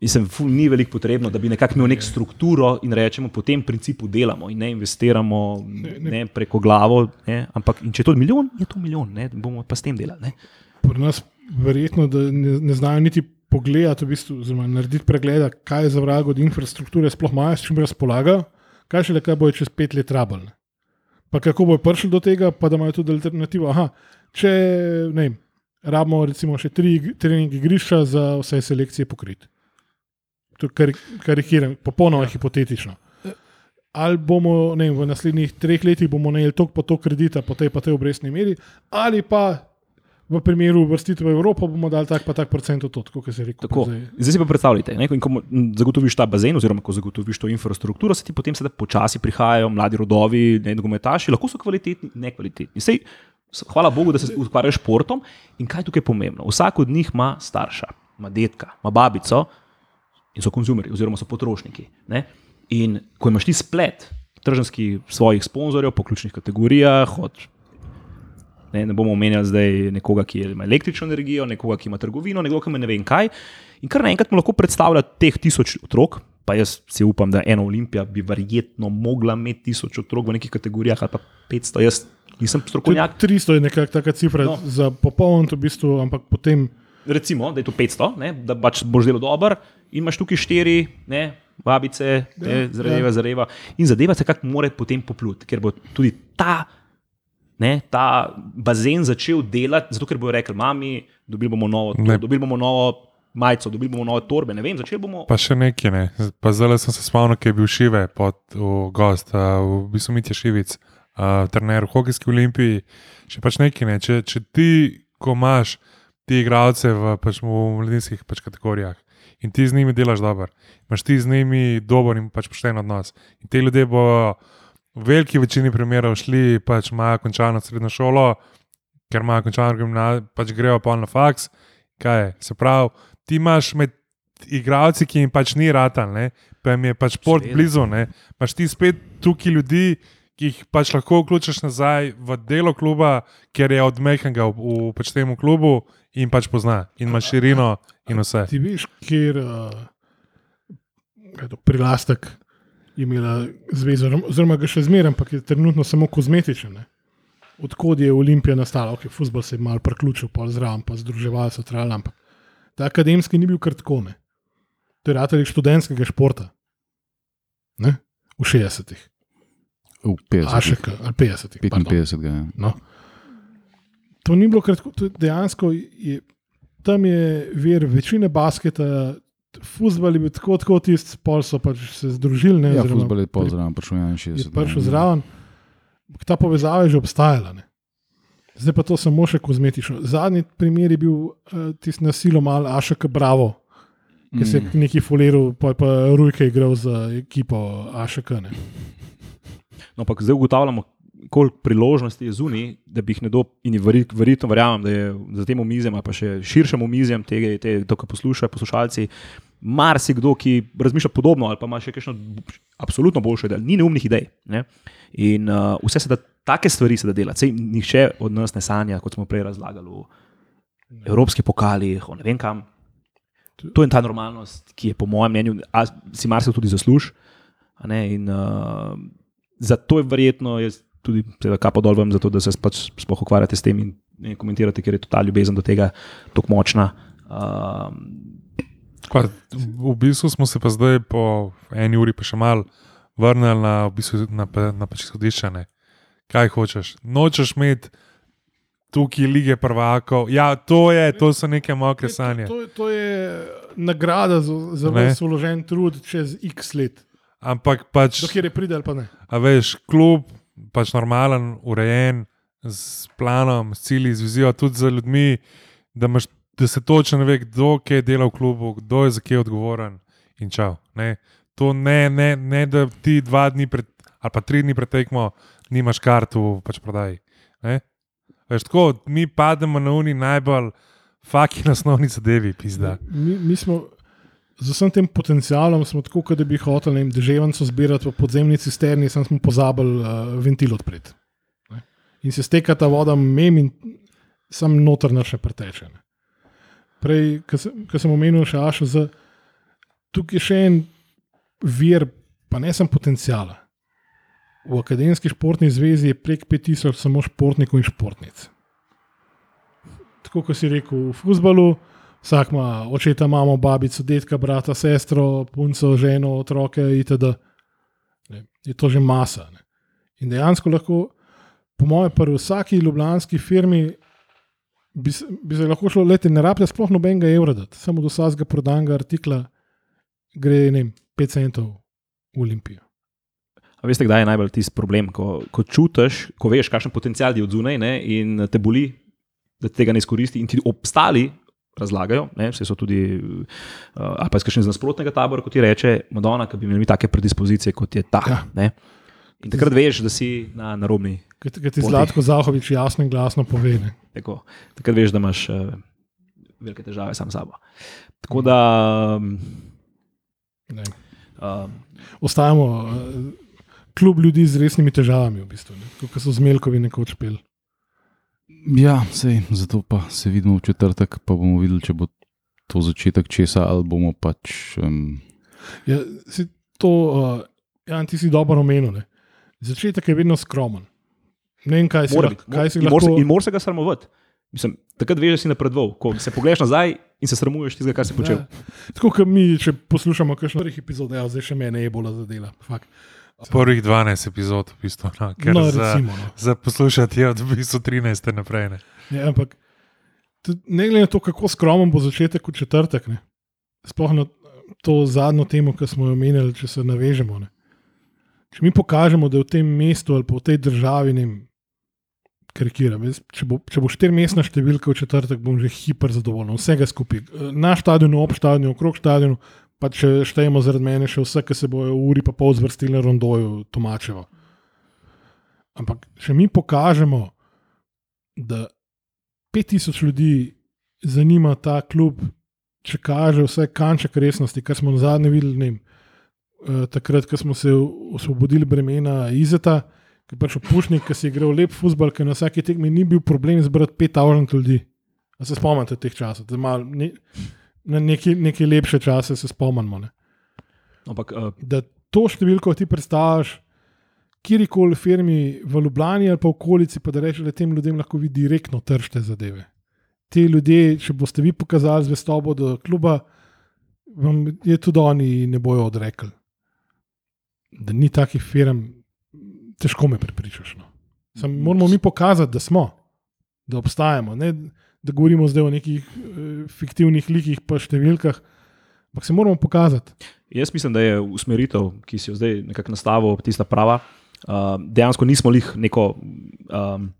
Mislim, ful, ni veliko potrebno, da bi nekako imel nek strukturo in rečemo, po tem principu delamo in ne investiramo ne, ne. Ne, preko glavo. Ne, ampak, če je to milijon, je to milijon, ne, bomo pa s tem delali. Ne.
Pri nas verjetno ne, ne znajo niti pogledati, v bistvu, oziroma narediti pregled, kaj je za vrag od infrastrukture, sploh imajo s čim razpolagajo, kaj še le kaj bojo čez pet let rabalne. Pa kako bojo prišli do tega, pa da imajo tudi alternativo. Aha, če ne, rabimo recimo še tri trening igrišča za vse selekcije pokriti kar, karikiram, popolnoma ja. hipotetično. Ali bomo vem, v naslednjih treh letih najeli toliko po to kredita, po tej pa tej obrestni meri, ali pa v primeru vrstitve v Evropo bomo dali tak pa tak procent od tega, kot se je rekel.
Zdaj. zdaj si pa predstavljate, ne, ko, ko zagotoviš ta bazen, oziroma ko zagotoviš to infrastrukturo, se ti potem sedaj počasi prihajajo mladi rodovi, ne nogometaši, lahko so kvalitetni, nekvalitetni. Sej, hvala Bogu, da se ukvarjaš s športom in kaj je tukaj pomembno. Vsak od njih ima starša, ima detka, ima babico in so konzumerji, oziroma so potrošniki. Ne? In ko imaš ti splet tržanskih svojih sponzorjev po ključnih kategorijah, od, ne, ne bomo omenjali zdaj nekoga, ki ima električno energijo, nekoga, ki ima trgovino, nekoga, ki ima ne vem kaj. In kar naenkrat mu lahko predstavlja teh tisoč otrok. Pa jaz si upam, da ena olimpija bi verjetno mogla imeti tisoč otrok v nekih kategorijah, ali pa 500, jaz nisem strokovnjak.
300 je nekakšna taka cifra no. za popoln, v bistvu, ampak potem.
Recimo, da je to 500, ne, da pač boš zelo dober, in imaš tukaj štiri, ne, babice, ne, zareva, ja. zareva. In zadeva se kako mora potem popluti, ker bo tudi ta, ne, ta bazen začel delati, zato ker bojo rekli, mami, dobili bomo novo, to, dobili bomo novo. Majco, dobili bomo nove torbe, ne vem, začeli bomo.
Pa še nekaj, ne. pa zdaj sem se spomnil, ki je bil šive pod gost, uh, v bistvu Mitja Šivic, uh, trener v Hokejski olimpiji. Še pač nekaj, ne. če, če ti, ko imaš ti igralce v, pač v mladinskih pač kategorijah, in ti z njimi delaš dobro, imaš ti z njimi dober in pač pošten odnos. In te ljudje bo v veliki večini primerov šli, pač imajo končano srednjo šolo, ker imajo končano gimnazijo, pač grejo pa na faks. Kaj je? Se pravi, ti imaš med igravci, ki jim pač ni ratan, ne? pa jim je pač port blizu, ne? imaš ti spet tukaj ljudi. Ki jih pač lahko vključiš nazaj v delo kluba, ker je odmehnega v, v pač temu klubu, in pač pozna, in ima širino, in vse.
Ti veš, kjer uh, je prilastek imela zvezo, oziroma ga še zmeraj, ampak je trenutno samo kozmetičen. Odkud je Olimpija nastala, ok, futbol se je mal priključil, pa zraven, pa združevali so trajali, ampak ta akademski ni bil krtkone. To je ratelj študentskega športa. Ne? V 60-ih.
V 50-ih.
50
55, ja.
No to ni bilo kratko, dejansko je tam je vir večine basketa. Fusbal je bil tako, tako tisti, pol so pač se združili. Ne,
ja, fusbal je pol zraven, prišel je 61.
Prišel zraven, ta povezava je že obstajala. Ne. Zdaj pa to samo še kozmetično. Zadnji primer je bil uh, tisti nasilno mal Ašek Bravo, ki se je mm. neki fuliral, pa je pa Rujke igral za ekipo Ašek.
No, pa zdaj ugotavljamo, koliko priložnosti je zunaj, da bi jih nekdo, in verjetno verjamem, da je za tem omizjem, pa še širšem omizjem, tega, te, to, kar poslušajo poslušalci, marsikdo, ki razmišlja podobno ali pa ima še kakšno absolutno boljšo idejo, ni neumnih idej. Ne? In uh, vse se da, take stvari se da delati. Sej nihče od nas ne sanja, kot smo prej razlagali, v evropskih pokalih, o ne vem kam. To je ta normalnost, ki je po mojem mnenju, si marsikdo tudi zasluži. In uh, zato je verjetno, jaz tudi kapo dol vam, zato, da se pač sploh ukvarjate s tem in, in komentirate, ker je ta ljubezen do tega tako močna. Um,
Kva, v bistvu smo se pa zdaj po eni uri pa še mal vrnili na, v bistvu, na, na pač izhodišče. Kaj hočeš? Nočeš imeti tukaj lige prvakov. Ja, to, je, to so neke mokre sanje.
To, to, to je nagrada za, za vas uložen trud čez x let.
Ampak pač.
Dokler je pridel, pa ne.
A veš, klub pač normalen, urejen, s planom, s cilji, z vizijo, tudi za ljudmi, da, imaš, da se točno ve, kdo je delal v klubu, kdo je za kje odgovoren in čau. Ne? To ne, ne, ne, da ti dva dni pred, ali pa tri dni pred tekmo, nimaš kartu, pač prodaj. Veš, tako, mi pademo na uni najbolj Faki na osnovni zadevi, pizda.
Mi, mi smo z vsem tem potencialom, smo tako, kot da bi hoteli deževnico zbirati v podzemni cisterni, sem smo pozabili uh, ventil odpreti. Ne. In se steka ta voda mem in sam noter naše preteče. Ne. Prej, ko sem omenil še Ašo, tukaj je še en vir, pa ne sem potencijala. V Akademski športni zvezi je prek 5000 samo športnikov in športnic. Tako kot si rekel, v futbalu, vsak ima očeta, mamo, babico, detka, brata, sestro, punco, ženo, otroke itd. Ne, je to že masa. Ne. In dejansko lahko, po mojem, pri vsaki ljubljanski firmi bi, bi se lahko šlo leti, ne rabite sploh nobenega evra, dati, samo do vsakega prodanega artikla gre ne vem, 5 centov v Olimpijo.
A veste, kdaj je najbolj tisti problem, ko, ko čutiš, ko veš, kakšen potencial je od zunaj ne, in te boli, da tega ne izkoristi, in ti obstali razlagajo, ne, vse so tudi, uh, ali pa iz kakšnega nasprotnega tabora, kot ti reče, Madonna, ki bi imeli take predispozicije, kot je ta.
Ja.
Ja. In takrat veš, da si na narobni.
Ker ti. Zlatko Zahovič jasno in glasno pove. Ne.
Tako, takrat veš, da imaš uh, velike težave sam s sabo. Tako da. Um,
Ne.
um,
Ostajamo uh, kljub ljudi z resnimi težavami, v bistvu, ne. Kot so zmelkovi nekoč peli.
Ja, sej, zato pa se vidimo v četrtek, pa bomo videli, če bo to začetek česa ali bomo pač. Um,
Ja, si to, uh, ja, ti si dobro omenil. Ne. Začetek je vedno skromen. Ne vem, kaj si,
mora biti.
kaj si
in mora se-
lahko.
In moraš se ga sramovati. Mislim, takrat veš, da si napredoval. Ko se pogledaš nazaj in se sramuješ tistega, kar si počel.
Ja. Tako kot mi, če poslušamo kakšno prvih epizod, ja, zdaj še mene je bolj zadela. Fak.
Prvih 12 epizod, v bistvu, no, ker
No,
za,
recimo. No.
za poslušati je od v bistvu 13 naprej. Ne.
Ja, ampak ne glede na to, kako skromen bo začetek v četrtek, ne. sploh na to zadnjo temo, ki smo jo omenjali, če se navežemo. Ne. Če mi pokažemo, da je v tem mestu ali pa v tej državi, ne vem, karikiram, jaz, če bo, če bo štirimestna številka v četrtek, bom že hiper zadovoljen, vsega skupaj. Na stadionu, ob stadionu, okrog stadionu, pa če štejemo zaradi mene še vse, ki se bojo v uri pa pol zvrstili na rondoju, Tomačevo. Ampak če mi pokažemo, da 5000 ljudi zanima ta klub, če kaže vse kanček resnosti, kar smo na zadnje videli, ne vem, eh, takrat, ko smo se osvobodili bremena Izeta, ki je pač opušnik, ki si je igral lep futbol, ki na vsaki tekmi ni bil problem zbrati 5000 ljudi. A se spomnite teh časov, da malo ne, na neki, neki lepše čase se spomnimo. Ne?
Ampak uh,
Da to številko ti predstaviš kjerkoli firmi v Ljubljani ali pa v okolici, pa da rečeš, da tem ljudem lahko vi direktno tržite zadeve. Ti ljudje, če boste vi pokazali zvestobo do kluba, vam je tudi oni ne bojo odrekli. Da ni takih firm, težko me prepričaš. No. Sam, moramo mi pokazati, da smo, da obstajamo. Ne, da govorimo zdaj o nekih uh, fiktivnih likih, pa številkah, ampak se moramo pokazati.
jaz mislim, da je usmeritev, ki si jo zdaj nekako nastavil, tista prava. Uh, dejansko nismo jih neko. Um,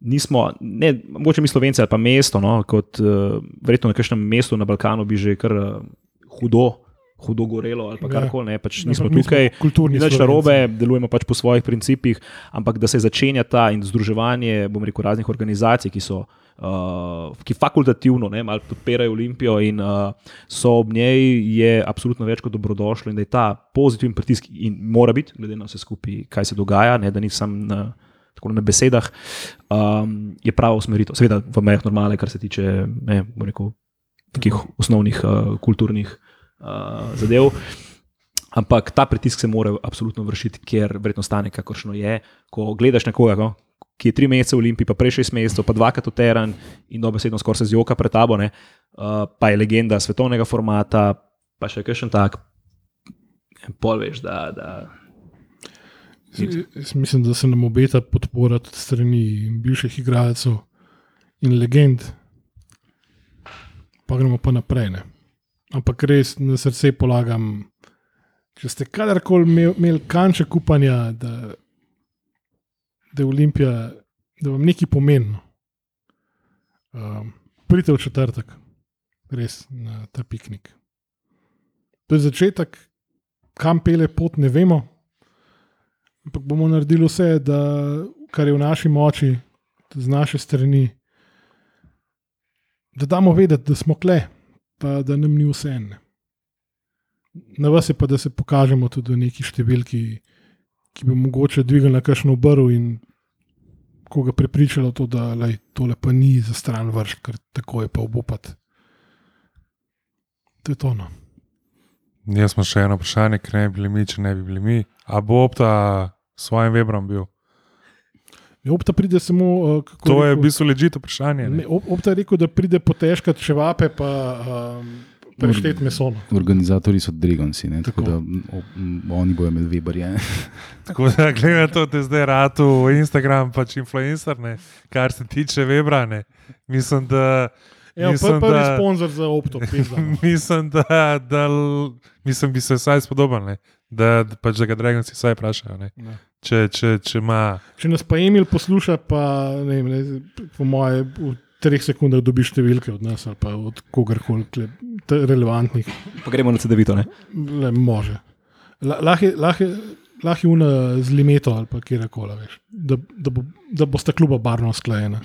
Nismo, ne, mogoče mi slovenci ali pa mesto, no, kot uh, verjetno na kakšnem mestu na Balkanu bi že kar uh, hudo, hudo gorelo ali
Ja.
karkoli, ne, pač nismo
Ampak mi smo
tukaj.
kulturni
Ni nič narobe, delujemo pač po svojih principih, ampak da se začenja ta in združevanje, bom rekel, raznih organizacij, ki so. Uh, ki fakultativno ne, podpirajo Olimpijo in uh, so ob njej, je absolutno več kot dobrodošlo, in da je ta pozitiven pritisk, in mora biti, glede na vse skupaj, kaj se dogaja, ne, da ni sam na, tako na besedah, um, je prava usmeritev. Seveda, v mejah normale, kar se tiče ne, rekel, takih osnovnih uh, kulturnih uh, zadev. Ampak ta pritisk se mora absolutno vršiti, ker verjetno stane, kakršno je. Ko gledaš nekoga, no, ki je tri mesece v Olimpiji, pa prej šest mesecev, pa dvakrat v teren in dobesedno skoraj se zjoka pred tabo, ne, uh, pa je legenda svetovnega formata, pa še kakšen tak. Pol veš, da. da
Jaz mislim, da se nam obeta podpora tudi strani bivših igralcev in legend. Pa gremo pa naprej. Ne. Ampak res na srce polagam, če ste kadarkoli imel- imeli kanček upanja, da, da je Olimpija, da vam nekaj pomeni. Um, pridite v četrtek, res na ta piknik. To je začetek, kam pele pot, ne vemo. Ampak bomo naredili vse, da, kar je v naši moči, z naše strani, da damo vedeti, da smo kle, pa da nam ni vse en. Na vas je pa, da se pokažemo tudi v neki številki, ki bi mogoče dvignila kakšno obrv in koga prepričala to, da lej, tole pa ni za stran vrš, ker tako je pa obupat. To je to. No.
Jaz smo še eno vprašanje, ker ne bi bili mi, če ne bi bili mi. A bo opta svojim Webrom bil?
Ne, Opta pride samo. Uh, kako
To je v
rekel,
bistvu ležito vprašanje.
ne,
Ne?
Op- Opta je rekel, da pride potežkat čevape, pa um, preštet meso. no.
Organizatori so Dragonci, ne, tako,
Tako.
da o, oni bojo imeli Weberje.
Tako da gledaj to, da je zdaj ratu Instagram, pač influencer, ne? kar se tiče Webra. Ne? Mislim, da.
Evo,
Mislim,
pr- prvi
da-
sponzor za Opto, no.
Mislim, da, da mislim, bi se vsaj spodobal, ne? da, da, pač, da ga Dragonci vsaj vprašajo. ne.
Ne.
Če, če, če ima.
Če nas pa Emil posluša, pa ne vem, ne, po moje v treh sekundah dobiš številke od nas ali pa od kogarkoli relevantnih,
Pa gremo na CD-vito.
le može. La- Lahko je- lahko je una z limeto ali pa kjerkoli, veš, da, da, bo, da bosta kluba barno sklajena.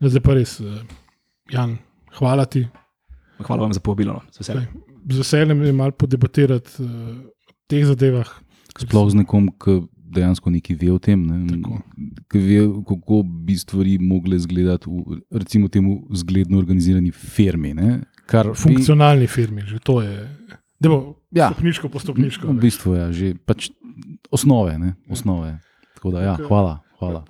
No, Zdaj pa res, eh, Jan, hvala ti.
Hvala vam za povabilo. No. Z veseljem.
Je malo podebatirati uh, o teh zadevah.
Sploh z nekom, ki dejansko nekaj ve o tem, ne, ki ve, kako bi stvari mogle izgledati v recimo temu zgledno organizirani firmi. Ne, kar bi-
Funkcionalni firmi, že to je. Da bo
Ja.
stopničko po stopničko.
V bistvu je ja, že pač osnove. Ne, osnove. Tako da, ja, hvala. hvala.